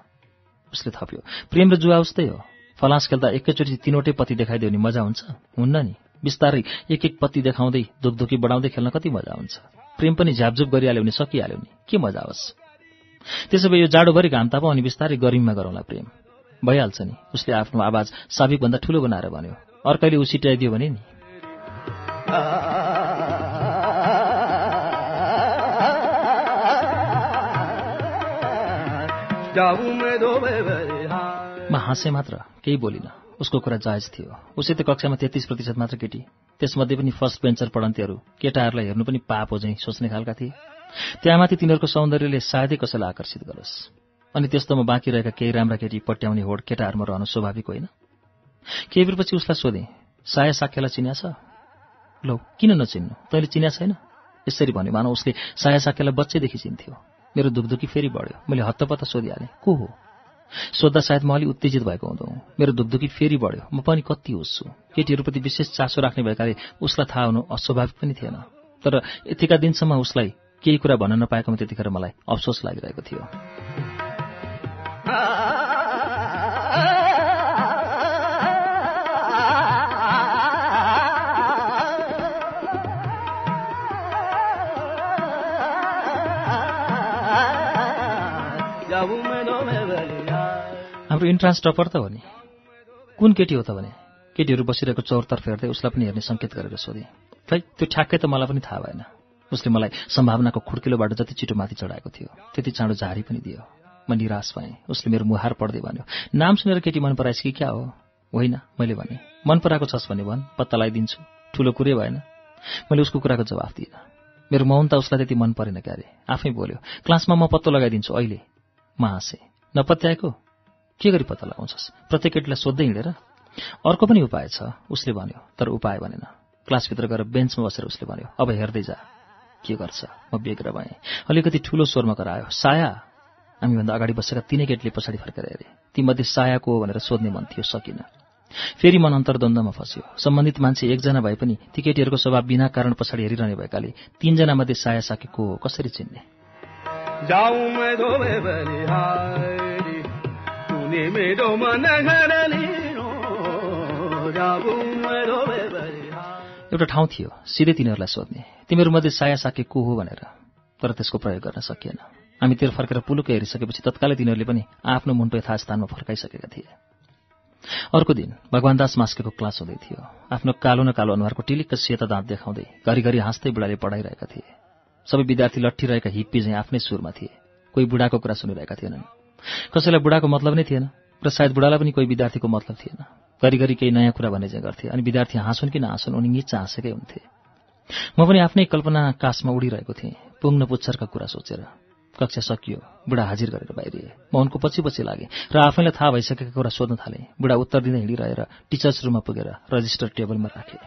उसले थप्यो। प्रेम र जुवा उस्तै हो। फलास खेल्दा एकैचोटि तिनवटै पत्ती देखाइदियो भने मजा हुन्छ? हुन्न नि। बिस्तारै एक एक पत्ती देखाउँदै धुकधुकी बढाउँदै खेल्न कति मजा हुन्छ? प्रेम पनि झ्यापझुप गरिहाल्यो भने सकिहाल्यो नि। के मजा आओस्? त्यसो भए यो जाडोभरि घाम तापौँ अनि बिस्तारै गरिममा गरौँला प्रेम। भइहाल्छ नि। उसले आफ्नो आवाज साबिकभन्दा ठुलो बनाएर भन्यो अर्कैले उसिटाइदियो भने नि? मैं हाँसे मात्र केही बोलिनँ। उसको कुरा जायज थियो। उसै त कक्षामा तेत्तिस प्रतिशत मात्र केटी। त्यसमध्ये पनि फर्स्ट बेन्चर पढन्थेहरू केटाहरूलाई हेर्नु पनि पाप हो झैँ सोच्ने खालका थिए। त्यहाँमाथि तिनीहरूको सौन्दर्यले सायदै कसैलाई आकर्षित गरोस्। अनि त्यस्तोमा बाँकी रहेका केही राम्रा केटी पट्याउने होड केटाहरूमा रहनु स्वाभाविक होइन? केही बेरपछि उसलाई सोधेँ साया साक्यलाई चिन्या छ लौ किन नचिन्नु? तैँले चिन्या छैन यसरी भन्यो। मानव उसले साया साक्यलाई बच्चैदेखि चिन्थ्यो। मेरो दुखदुखी फेरि बढ्यो। मैले हत्तपत्त सोधिहालेँ को हो? सोद्धा सायद म अलिक उत्तेजित भएको हुँदो मेरो दुखदुखी फेरि बढ्यो। म पनि कति होस् छु केटीहरूप्रति विशेष चासो राख्ने भएकाले उसलाई थाहा हुनु अस्वाभाविक पनि थिएन। तर यतिका दिनसम्म उसलाई केही कुरा भन्न नपाएकोमा त्यतिखेर मलाई अफसोस लागिरहेको थियो। हाम्रो इन्ट्रान्स टपर त हो नि। कुन केटी हो त भने? केटीहरू बसिरहेको चौरतर्फ हेर्दै उसलाई पनि हेर्ने सङ्केत गरेर सोधेँ। खै त्यो ठ्याक्कै त मलाई पनि थाहा भएन। उसले मलाई सम्भावनाको खुड्किलोबाट जति छिटो माथि चढाएको थियो त्यति चाँडो झारी पनि दियो। म निराश भएँ। उसले मेरो मुहार पढ्दै भन्यो नाम सुनेर केटी मन पराएछ कि क्या हो? होइन मैले भने। मन पराएको छस् भने भन् पत्ता लगाइदिन्छु। ठुलो कुरै भएन। मैले उसको कुराको जवाफ दिइनँ मेरो मौनता उसलाई त्यति मन परेन क्यारे। आफै बोल्यो क्लासमा म पत्तो लगाइदिन्छु अहिले। म हाँसेँ। नपत्याएको? के गरी पत्ता लगाउँछस्? प्रत्येक केटीलाई सोध्दै हिँडेर। अर्को पनि उपाय छ उसले भन्यो। तर उपाय भनेन। क्लासभित्र गएर बेन्चमा बसेर उसले भन्यो अब हेर्दै जा। के गर्छ? म बेग्र भएँ। अलिकति ठुलो स्वरमा करायो साया! हामीभन्दा अगाडि बसेका तिनै केटीले पछाडि फर्केर हेरे। तीमध्ये साया को हो भनेर सोध्ने मन थियो सकिन। फेरि मन अन्तर्द्वन्द्वमा फस्यो। सम्बन्धित मान्छे एकजना भए पनि ती केटीहरूको स्वभाव बिना कारण पछाडि हेरिरहने भएकाले तीनजना मध्ये साया साकी को हो कसरी चिन्ने? एउटा ठाउँ थियो सिधै तिनीहरूलाई सोध्ने। तिमीहरूमध्ये साया साके को हो भनेर तर त्यसको प्रयोग गर्न सकिएन। हामीतिर फर्केर पुलुकै हेरिसकेपछि तत्कालै तिनीहरूले पनि आफ्नो मुन्टो यथास्थानमा फर्काइसकेका थिए। अर्को दिन भगवान दास मास्केको क्लास हुँदै थियो। आफ्नो कालो न कालो अनुहारको टिलिक्क सेता दाँत देखाउँदै घरिघरि हाँस्दै बुढाले पढाइरहेका थिए। सबै विद्यार्थी लट्ठिरहेका हिप्पी चाहिँ आफ्नै सुरमा थिए। कोही बुढाको कुरा सुनिरहेका थिएनन्। कसैलाई बुढाको मतलब नै थिएन र सायद बुढालाई पनि कोही विद्यार्थीको मतलब थिएन। घरिघरि केही नयाँ कुरा भन्ने चाहिँ गर्थे अनि विद्यार्थी हाँसुन् कि नहाँसुन् उनी निच्च हाँसेकै हुन्थे। म पनि आफ्नै कल्पना काशमा उडिरहेको थिएँ पुग्न पुच्छरका कुरा सोचेर। कक्षा सकियो बुढा हाजिर गरेर बाहिरिए। म उनको पछि पछि लागेँ र आफैलाई थाहा भइसकेका कुरा सोध्न थालेँ। बुढा उत्तर दिँदै हिँडिरहेर टिचर्स रुममा पुगेर रजिस्टर टेबलमा राखेँ।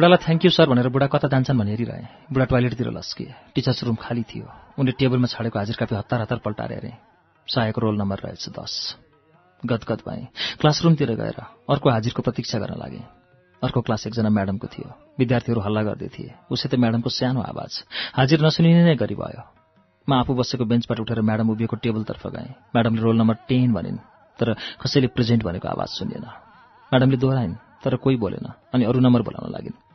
बुढालाई थ्याङ्क यू सर भनेर बुढा कता जान्छन् भने हेरिरहे। बुढा टोयलेटतिर लस्के टिचर्स रुम खाली थियो। उनले टेबलमा छाडेको हाजिर कापी हतार हतार पल्टाएर हेरे। सायको रोल नम्बर रहेछ दस। गदगद भएँ। क्लासरुमतिर गएर अर्को हाजिरको प्रतीक्षा गर्न लागेँ। अर्को क्लास एकजना म्याडमको थियो। विद्यार्थीहरू हल्ला गर्दै थिए। उसै त म्याडमको सानो आवाज। हाजिर नसुनिने नै गरी भयो। म आफू बसेको बेन्चबाट उठेर म्याडम उभिएको टेबलतर्फ गएँ। म्याडमले रोल नम्बर टेन भनिन् तर कसैले प्रेजेन्ट भनेको आवाज सुनिएन म्याडमले दोहोऱ्याइन् तर कोही बोलेन अनि अरू नम्बर बोलाउन लागिन्।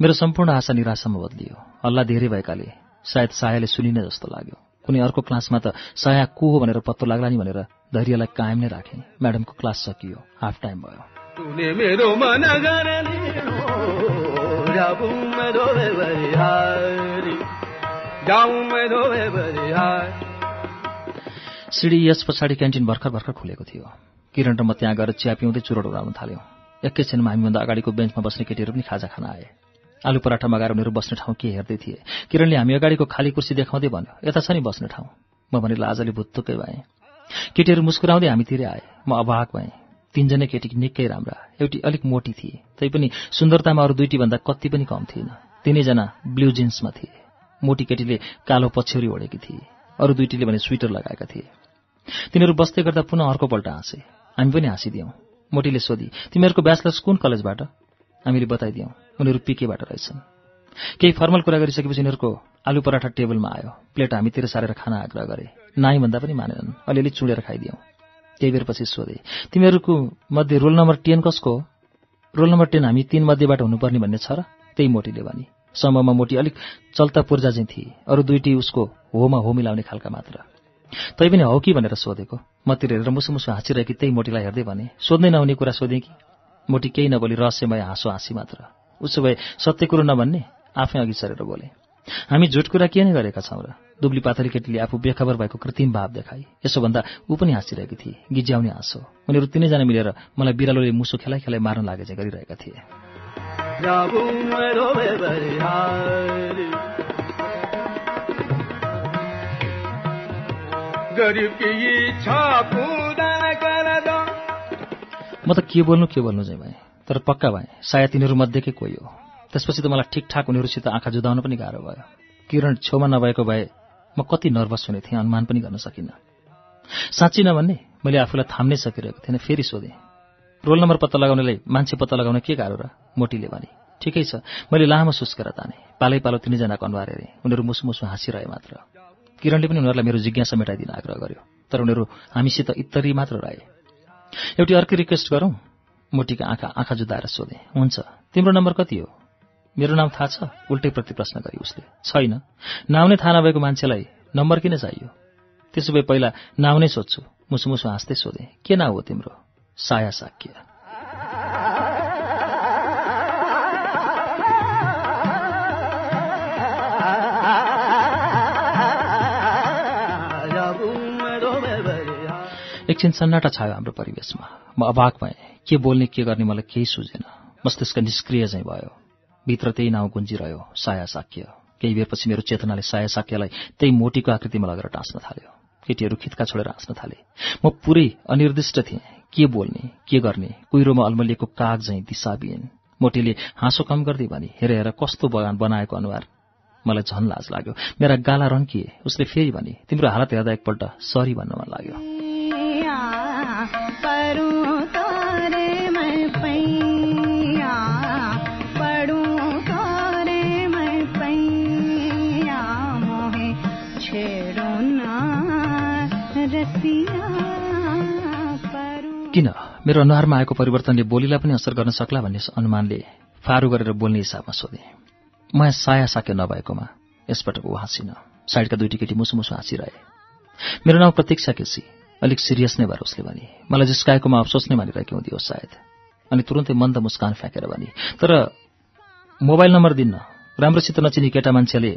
मेरो सम्पूर्ण आशा निराशामा बदलियो। हल्ला धेरै भएकाले सायद सायाले सुनिने जस्तो लाग्यो। कुनै अर्को क्लासमा त साया को हो भनेर पत्तो लाग्ला नि भनेर धैर्यलाई कायम नै राखेँ। म्याडमको क्लास सकियो। हाफ टाइम भयो। सिडी यस पछाडि क्यान्टिन भर्खर भर्खर खुलेको थियो। किरण र म त्यहाँ गएर चिया पिउँदै चुरोट उडाउन थाल्यौँ। एकैछिनमा हामीभन्दा अगाडिको बेन्चमा बस्ने केटीहरू पनि खाजा खान आए। आलु पराठा मगाएर उनीहरू बस्ने ठाउँ के हेर्दै थिए? किरणले हामी अगाडिको खाली कुर्सी देखाउँदै भन्यो यता छ नि बस्ने ठाउँ। म भने लाजले भुत्तुकै भएँ। केटीहरू मुस्कुराउँदै हामीतिर आए। म अभाग भएँ। तीनजना केटी निकै राम्रा एउटी अलिक मोटी थिए। तैपनि सुन्दरतामा अरू दुईटीभन्दा कति पनि कम थिएन। तिनैजना ब्लू जिन्समा थिए। मोटी केटीले कालो पछ्यौरी ओढेकी थिए। अरू दुईटीले भने स्वेटर लगाएका थिए। तिनीहरू बस्दै गर्दा पुनः अर्कोपल्ट हाँसे। हामी पनि हाँसिदियौँ। मोटीले सोधी तिमीहरूको ब्याचलर्स कुन कलेजबाट? हामीले बताइदियौँ उनीहरू पिकेबाट रहेछन्। केही फर्मल कुरा गरिसकेपछि उनीहरूको आलु पराठा टेबलमा आयो। प्लेट हामीतिर सारेर खाना आग्रह गरे। नाइ भन्दा पनि मानेनन् अलिअलि चुडेर खाइदियौँ। केही बेरपछि सोधे तिमीहरूको मध्ये रोल नम्बर टेन कसको रोल नम्बर टेन हामी तीन मध्येबाट हुनुपर्ने भन्ने छ र? त्यही मोटीले भने। समूहमा मोटी अलिक चल्ता पूर्जा चाहिँ थिए अरू दुईटी उसको होमा हो मिलाउने खालका मात्र। तैपनि हौ कि भनेर सोधेको? मतिर हेरेर मुसु मुसु हाँसिरहेकी त्यही मोटीलाई हेर्दै भने सोध्नै नहुने कुरा सोधेँ कि? मोटी केही नबोली रहस्यमय हाँसो हाँसी मात्र। उसो भए सत्य कुरो नभन्ने आफै अघि सरेर बोले। हामी झुट कुरा के नै गरेका छौँ र? दुब्ली पाथरी केटीले आफू बेखबर भएको कृत्रिम भाव देखाई। यसो भन्दा ऊ पनि हाँसिरहेकी थिए गिज्याउने हाँसो। उनीहरू तिनैजना मिलेर मलाई बिरालोले मुसो खेलाइ खेलाइ मार्न लागे चाहिँ गरिरहेका थिए। जाऊं मैं धोबे बलिहारी गरीब की इच्छा म त के बोल्नु के बोल्नु चाहिँ भएँ तर पक्का भएँ सायद तिनीहरू मध्येकै कोही हो। त्यसपछि त मलाई ठिकठाक उनीहरूसित आँखा जुदाउन पनि गाह्रो भयो। किरण छेउमा नभएको भए म कति नर्भस हुने थिएँ अनुमान पनि गर्न सकिनँ। साँच्ची नभन्ने मैले आफूलाई थाम्नै सकिरहेको थिएन फेरि सोधेँ। रोल नम्बर पत्ता लगाउनेलाई मान्छे पत्ता लगाउन के गाह्रो र? मोटीले भने ठिकै छ मैले लामो सुस्केर ताने। पालै पालो तिनैजनाको अनुहार हेरेँ। उनीहरू मुसु मुसु हाँसिरहे मात्र। किरणले पनि उनीहरूलाई मेरो जिज्ञासा मेटाइदिन आग्रह गर्यो। तर उनीहरू हामीसित इत्तरी मात्र रहे। एउटी अर्कै रिक्वेस्ट गरौँ? मोटीका आँखा आँखा जुदाएर सोधे। हुन्छ। तिम्रो नम्बर कति हो? मेरो नाम थाहा छ? उल्टै प्रति प्रश्न गरी उसले। छैन। नाउँ नै थाहा नभएको मान्छेलाई नम्बर किन चाहियो? त्यसो भए पहिला नाउँ नै सोध्छु। मुसु मुसु हाँस्दै सोधे। के नाउँ हो तिम्रो? साया साक्य। एकछिन सन्नाटा छायो हाम्रो परिवेशमा। म अभाग भएँ। के बोल्ने के गर्ने मलाई केही सुझेन। मस्तिष्क निष्क्रिय चाहिँ भयो। भित्र त्यही नाउँ गुन्जिरह्यो साया साक्य। केही बेरपछि मेरो चेतनाले साया साक्यलाई त्यही मोटीको आकृतिमा लगेर टाँच्न थाल्यो। केटीहरू खित्का छोडेर हाँस्न थाले। म पुरै अनिर्दिष्ट थिएँ। के बोल्ने के गर्ने कुहिरोमा अल्मलिएको काग झैँ दिशाबिन मोटीले हाँसो कम गर्दै भने हेर हेर कस्तो बगान बनाएको अनुहार मलाई झन लाज लाग्यो। मेरा गाला रन्किए उसले फेरि भने तिम्रो हालत हेर्दा एकपल्ट सरी भन्न मन लाग्यो। किन? मेरो अनुहारमा आएको परिवर्तनले बोलीलाई पनि असर गर्न सक्ला भन्ने अनुमानले फारू गरेर बोल्ने हिसाबमा सोधेँ। म साया साक्य नभएकोमा यसपटक ऊ हाँसिन। साइडका दुईटी केटी मुसु मुसु हाँसिरहे। मेरो नाउँ प्रतीक्षा केसी। अलिक सिरियस नै भएर उसले भने मलाई जिस्काएकोमा अफसोस नै मानिरहेको हुन्थ्यो सायद। अनि तुरन्तै मन्द मुस्कान फ्याँकेर भने तर मोबाइल नम्बर दिन्न। राम्रोसित नचिनी केटा मान्छेले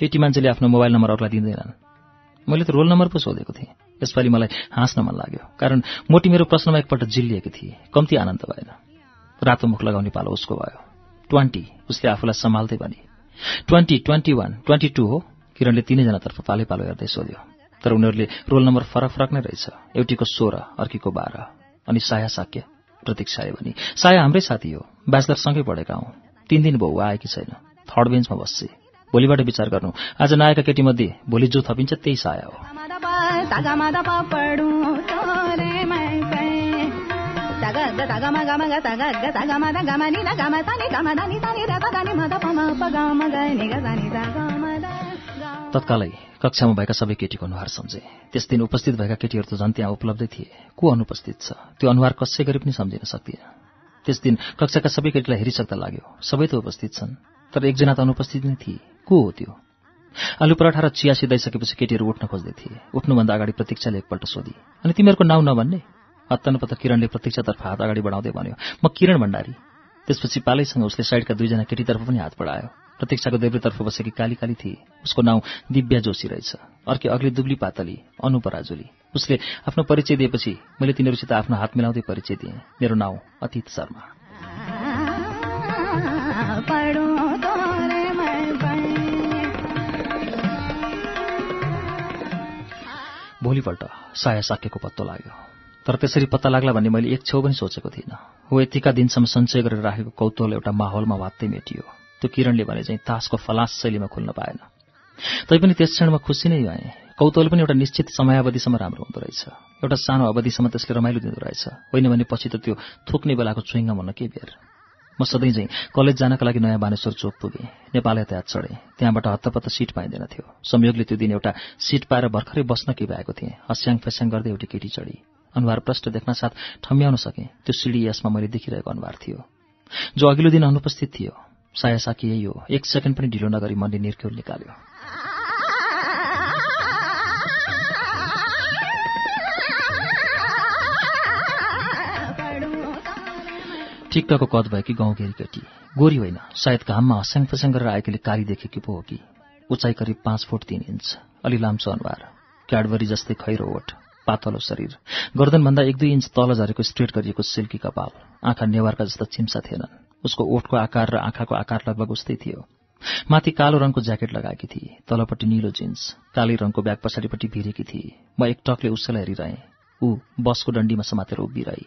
केटी मान्छेले आफ्नो मोबाइल नम्बर अरूलाई दिँदैनन्। मैले त रोल नम्बर पो सोधेको थिएँ। यसपालि मलाई हाँस्न मन लाग्यो कारण मोटी मेरो प्रश्नमा एकपल्ट जिल्लिएकी थिए। कम्ती आनन्द भएन। रातो मुख लगाउने पालो उसको भयो। ट्वेन्टी उसले आफूलाई सम्हाल्दै भने twenty twenty one twenty two हो। किरणले तिनैजनातर्फ पालै पालो हेर्दै सोध्यो। तर उनीहरूले रोल नम्बर फरक फरक नै रहेछ। एउटीको सोह्र अर्कीको बाह्र अनि साया साक्य प्रतीक्षाले भने। साया हाम्रै साथी हो। ब्याचलर सँगै पढेका हौँ। तिन दिन भयो ऊ आएकी छैन। थर्ड बेन्चमा बस्छे। भोलिबाट विचार गर्नु। आज नआएका केटीमध्ये भोलि जो थपिन्छ त्यही साया हो। तत्कालै कक्षामा भएका सबै केटीको अनुहार सम्झे। त्यस दिन उपस्थित भएका केटीहरू त झन् त्यहाँ उपलब्धै थिए। को अनुपस्थित छ? त्यो अनुहार कसै गरी पनि सम्झिन सक्दिनँ। त्यस दिन कक्षाका सबै केटीलाई हेरिसक्दा लाग्यो सबै त उपस्थित छन् तर एकजना त अनुपस्थित नै थिए। को हो त्यो? आलु पराठा र चिया सिधाइसकेपछि केटीहरू उठ्न खोज्दै थिए। उठ्नुभन्दा अगाडि प्रतीक्षाले एकपल्ट सोधी अनि तिमीहरूको नाउँ नभन्ने? हत्तनपत्त किरणले प्रतीक्षातर्फ हात अगाडि बढाउँदै भन्यो म किरण भण्डारी। त्यसपछि पालैसँग उसले साइडका दुईजना केटीतर्फ पनि हात बढायो। प्रतीक्षाको देब्रेतर्फ बसेकी काली काली थिए। उसको नाउँ दिव्या जोशी रहेछ। अर्की अग्ली दुब्ली पातली अनु पराजुली उसले आफ्नो परिचय दिएपछि मैले तिनीहरूसित आफ्नो हात मिलाउँदै परिचय दिएँ। मेरो नाउँ अतीत शर्मा। भोलिपल्ट साया साकेको पत्तो लाग्यो। तर त्यसरी पत्ता लाग्ला भन्ने मैले एक छेउ पनि सोचेको थिइनँ। हो यतिका दिनसम्म सञ्चय गरेर राखेको कौतूहल एउटा माहौलमा वात्तै मेटियो। त्यो किरणले भने चाहिँ तासको फलास शैलीमा खुल्न पाएन। तैपनि त्यस क्षणमा खुसी नै भएँ। कौतूहल पनि एउटा निश्चित समयावधिसम्म राम्रो हुँदो रहेछ। एउटा सानो अवधिसम्म त्यसले रमाइलो दिँदो रहेछ। होइन भने पछि त त्यो थुक्ने बेलाको चुइङ्गा हुन के बेर। म सधैँ चाहिँ कलेज जानका लागि नयाँ बानेश्वर चोक पुगेँ। नेपाल यातायात चढेँ। त्यहाँबाट हत्तपत्त सिट पाइँदैन थियो। संयोगले त्यो दिन एउटा सिट पाएर भर्खरै बस्न कि भएको थिएँ। हस्याङ फस्याङ गर्दै एउटी केटी चढी। अनुहार प्रष्ट देख्न साथ ठम्याउन सकेँ। त्यो सिडी यसमा मैले देखिरहेको अनुहार थियो। जो अघिल्लो दिन अनुपस्थित थियो। साया साकी यही हो। एक सेकेन्ड पनि ढिलो नगरी मनले निर्क्यौल निकाल्यो। ठिक्कको कद भएकी गाउँघेरी केटी। गोरी होइन। सायद घाममा हस्याङ फस्याङ गरेर आएकीले काली देखेकी पो हो कि। उचाइ करिब पाँच फुट तीन इन्च। अलि लाम्चो अनुहार। क्याडबरी जस्तै खैरो ओठ पातलो शरीर। गर्दनभन्दा एक दुई इंच तल झरेको स्ट्रेट गरिएको सिल्की कपाल आँखा नेवारका जस्ता चिम्सा थिएनन्। उसको ओठको आकार र आँखाको आकार लगभग उस्तै थियो। माथि कालो रङको ज्याकेट लगाएकी थिए तलपट्टि निलो जिन्स काली रङको ब्याग पछाडिपट्टि भिरेकी थिए। म एक टकले उसैलाई हेरिरहेँ। ऊ बसको डन्डीमा समातेर उभिरहे।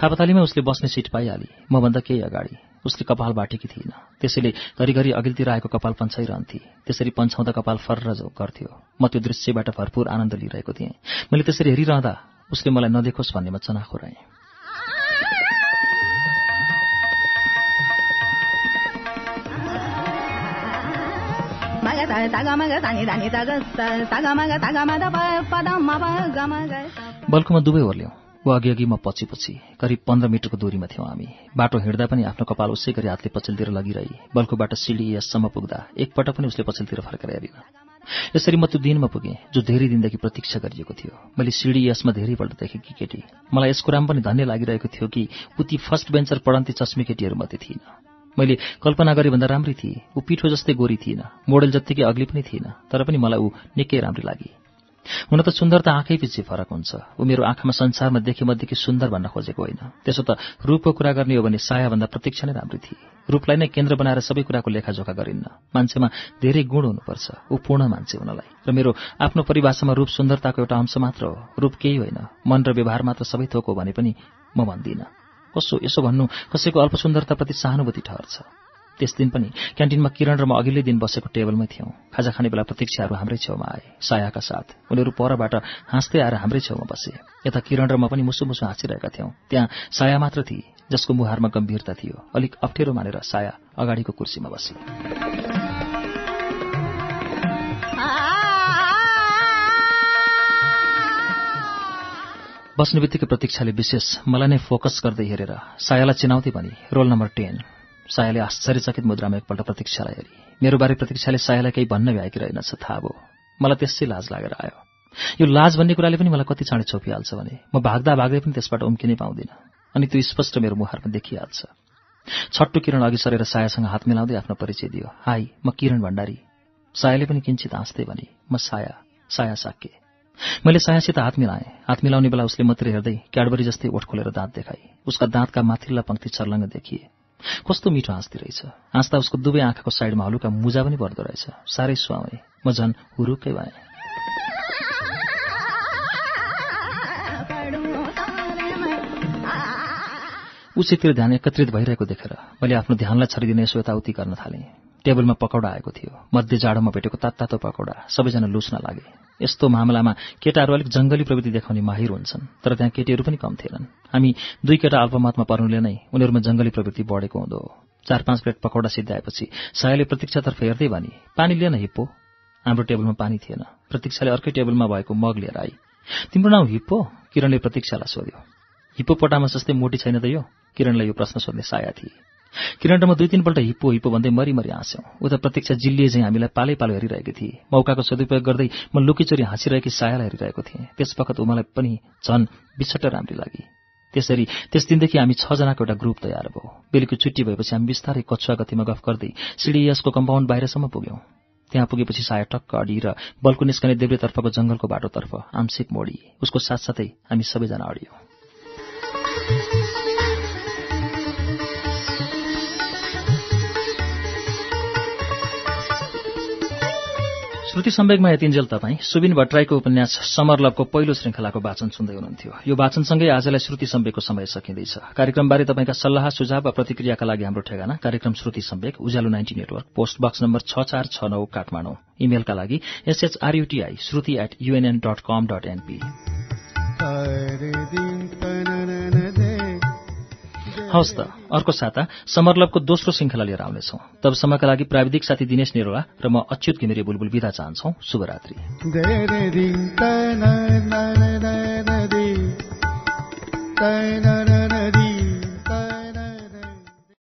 थापातालीमा उसले बस्ने सिट पाइहाली। मभन्दा केही अगाडि उसले कपाल बाटेकी थिइन त्यसैले घरिघरि अघिल्तिर आएको कपाल पन्छाइरहन्थे। त्यसरी पन्छाउँदा कपाल फर्र गर्थ्यो। म त्यो दृश्यबाट भरपूर आनन्द लिइरहेको थिएँ। मैले त्यसरी हेरिरहँदा उसले मलाई नदेखोस् भन्नेमा चनाखो रहेँ। बल्कुमा दुवै ओर्ल्यौँ ऊ अघि अघि म पछि पछि करिब पन्ध्र मिटरको दूरीमा थियौँ हामी बाटो हिँड्दा पनि आफ्नो कपाल उसै गरी हातले पछिल्तिर लगिरही बल्कुबाट सिडी यससम्म पुग्दा एकपटक पनि उसले पछिल्तिर फर्केर हेरिन यसरी म त्यो दिनमा पुगेँ जो धेरै दिनदेखि प्रतीक्षा गरिएको थियो मैले सिडी यसमा धेरैपल्ट कि केटी मलाई यस कुरामा पनि धन्य लागिरहेको थियो कि ऊ ती फर्स्ट बेन्चर पढन्ती चस्मी केटीहरूमध्ये थिइन मैले कल्पना गरे भन्दा राम्रै थिए। ऊ पिठो जस्तै गोरी थिइन मोडेल जत्तिकै अग्ली पनि थिइन तर पनि मलाई ऊ निकै राम्री लागि हुन त सुन्दरता आँखै पछि फरक हुन्छ। ऊ मेरो आँखामा संसारमा देखे मध्येकी सुन्दर भन्न खोजेको होइन। त्यसो त रूपको कुरा गर्ने हो भने सायाभन्दा प्रत्यक्ष नै राम्रो थिए। रूपलाई नै केन्द्र बनाएर सबै कुराको लेखाजोखा गरिन्न। मान्छेमा धेरै गुण हुनुपर्छ। ऊ पूर्ण मान्छे हुनलाई। र मेरो आफ्नो परिभाषामा रूप सुन्दरताको एउटा अंश मात्र हो। रूप केही होइन। मन र व्यवहार मात्र सबै थोक हो भने पनि म भन्दिनँ। कसो यसो भन्नु कसैको अल्प सुन्दरताप्रति सहानुभूति ठहर्छ त्यस दिन पनि क्यान्टिनमा किरण र म अघिल्लै दिन बसेको टेबलमै थियौँ। खाजा खाने बेला प्रतीक्षाहरू हाम्रै छेउमा आए। सायाका साथ उनीहरू परबाट हाँस्दै आएर हाम्रै छेउमा बसे। यता किरण र म पनि मुसु मुसु हाँसिरहेका थियौँ। त्यहाँ साया मात्र थिए जसको मुहारमा गम्भीरता थियो। अलिक अप्ठ्यारो मानेर साया अगाडिको कुर्सीमा बसे। बस्ने बित्तिकै प्रतीक्षाले विशेष मलाई नै फोकस गर्दै हेरेर सायालाई चिनाउँदै भने रोल नम्बर टेन सायाले आश्चर्यचकित मुद्रामा एकपल्ट प्रतीक्षालाई हेरी। मेरो बारे प्रतीक्षाले सायालाई केही भन्न भ्याएकी रहेनछ थाहा भयो। मलाई त्यसै लाज लागेर आयो। यो लाज भन्ने कुराले पनि मलाई कति चाँडै छोपिहाल्छ भने म भाग्दा भाग्दै पनि त्यसबाट उम्किनै पाउँदिनँ अनि त्यो स्पष्ट मेरो मुहारमा देखिहाल्छ। छट्टु किरण अघि सरेर सायासँग हात मिलाउँदै आफ्नो परिचय दियो। हाई म किरण भण्डारी। सायाले पनि किञ्चित हाँस्दै भने म साया साया साक्य मैले सायासित हात मिलाएँ। हात मिलाउने बेला उसले मात्रै हेर्दै क्याडबरी जस्तै ओठ खोलेर दाँत देखाए। उसका दाँतका माथिल्ला पंक्ति छर्लङ्ग देखिए। कस्तो मिठो हाँस्दै रहेछ। हाँस्दा उसको दुवै आँखाको साइडमा हलुका मुजा पनि पर्दो रहेछ। साह्रै सुहाउने। म झन् हुरुक्कै भएँ। उसितिर ध्यान एकत्रित भइरहेको देखेर मैले आफ्नो ध्यानलाई छरिदिने यसो यताउति गर्न थालेँ। टेबलमा पकौडा आएको थियो। मध्य जाडोमा भेटेको तात्तातो पकौडा। सबैजना लुच्न लागे। यस्तो मामलामा केटाहरू अलिक जङ्गली प्रवृत्ति देखाउने माहिर हुन्छन् तर त्यहाँ केटीहरू पनि कम थिएनन्। हामी दुई केटा अल्पमतमा पर्नुले नै उनीहरूमा जङ्गली प्रवृत्ति बढेको हुँदो। चार पाँच प्लेट पकौडा सिद्धाएपछि सायाले प्रतीक्षातर्फ हेर्दै भने पानी लिएन हिप्पो। हाम्रो टेबलमा पानी थिएन। प्रतीक्षाले अर्कै टेबलमा भएको मग लिएर आई। तिम्रो नाउँ हिप्पो? किरणले प्रतीक्षालाई सोध्यो। हिप्पो पटामा जस्तै मोटी छैन त यो? किरणलाई यो प्रश्न सोध्ने साया थिए। किरण र म दुई तिनपल्ट हिप्पो हिप्पो भन्दै मरिमरि हाँस्यौँ। उता प्रतीक्षा जिल्लिए चाहिँ हामीलाई पालै पालो हेरिरहेकी थिए। मौकाको सदुपयोग गर्दै म लुकीचोरी हाँसिरहेकी सायालाई हेरिरहेको थिएँ। त्यसवखत उमालाई पनि झन् बिछट्ट राम्री लागि। त्यसरी त्यस दिनदेखि हामी छजनाको एउटा ग्रुप तयार भयो। बेलुकी छुट्टी भएपछि हामी बिस्तारै कछुवा गतिमा गफ गर्दै सिडिएसको कम्पाउन्ड बाहिरसम्म पुग्यौँ। त्यहाँ पुगेपछि साया टक्क अडी र बल्कु निस्कने देब्रेतर्फको जङ्गलको बाटोतर्फ आंशिक मोडी उसको साथसाथै हामी सबैजना अडियौँ। श्रुति सम्वेकमा यतिन्जेल तपाईँ। सुबिन भट्टराईको उपन्यास समरलभको पहिलो श्रृङ्खलाको वाचन सुन्दै हुनुहुन्थ्यो। यो वाचनसँगै आजलाई श्रुति सम्वेकको समय सकिँदैछ। कार्यक्रमबारे तपाईँका सल्लाह सुझाव वा प्रतिक्रियाका लागि हाम्रो ठेगाना कार्यक्रम Shruti Sambeg Ujyaalo ninety network post box number छ चार छ नौ काठमाडौँ। इमेलका लागि S H R U T I Shruti at UNN dot com dot NP हवस् त अर्को साता समरलभको दोस्रो श्रृङ्खला लिएर आउनेछौँ। तबसम्मका लागि प्राविधिक साथी दिनेश निरोला र म अच्युत घिमिरे बुलबुल विदा चाहन्छौ। शुभरात्री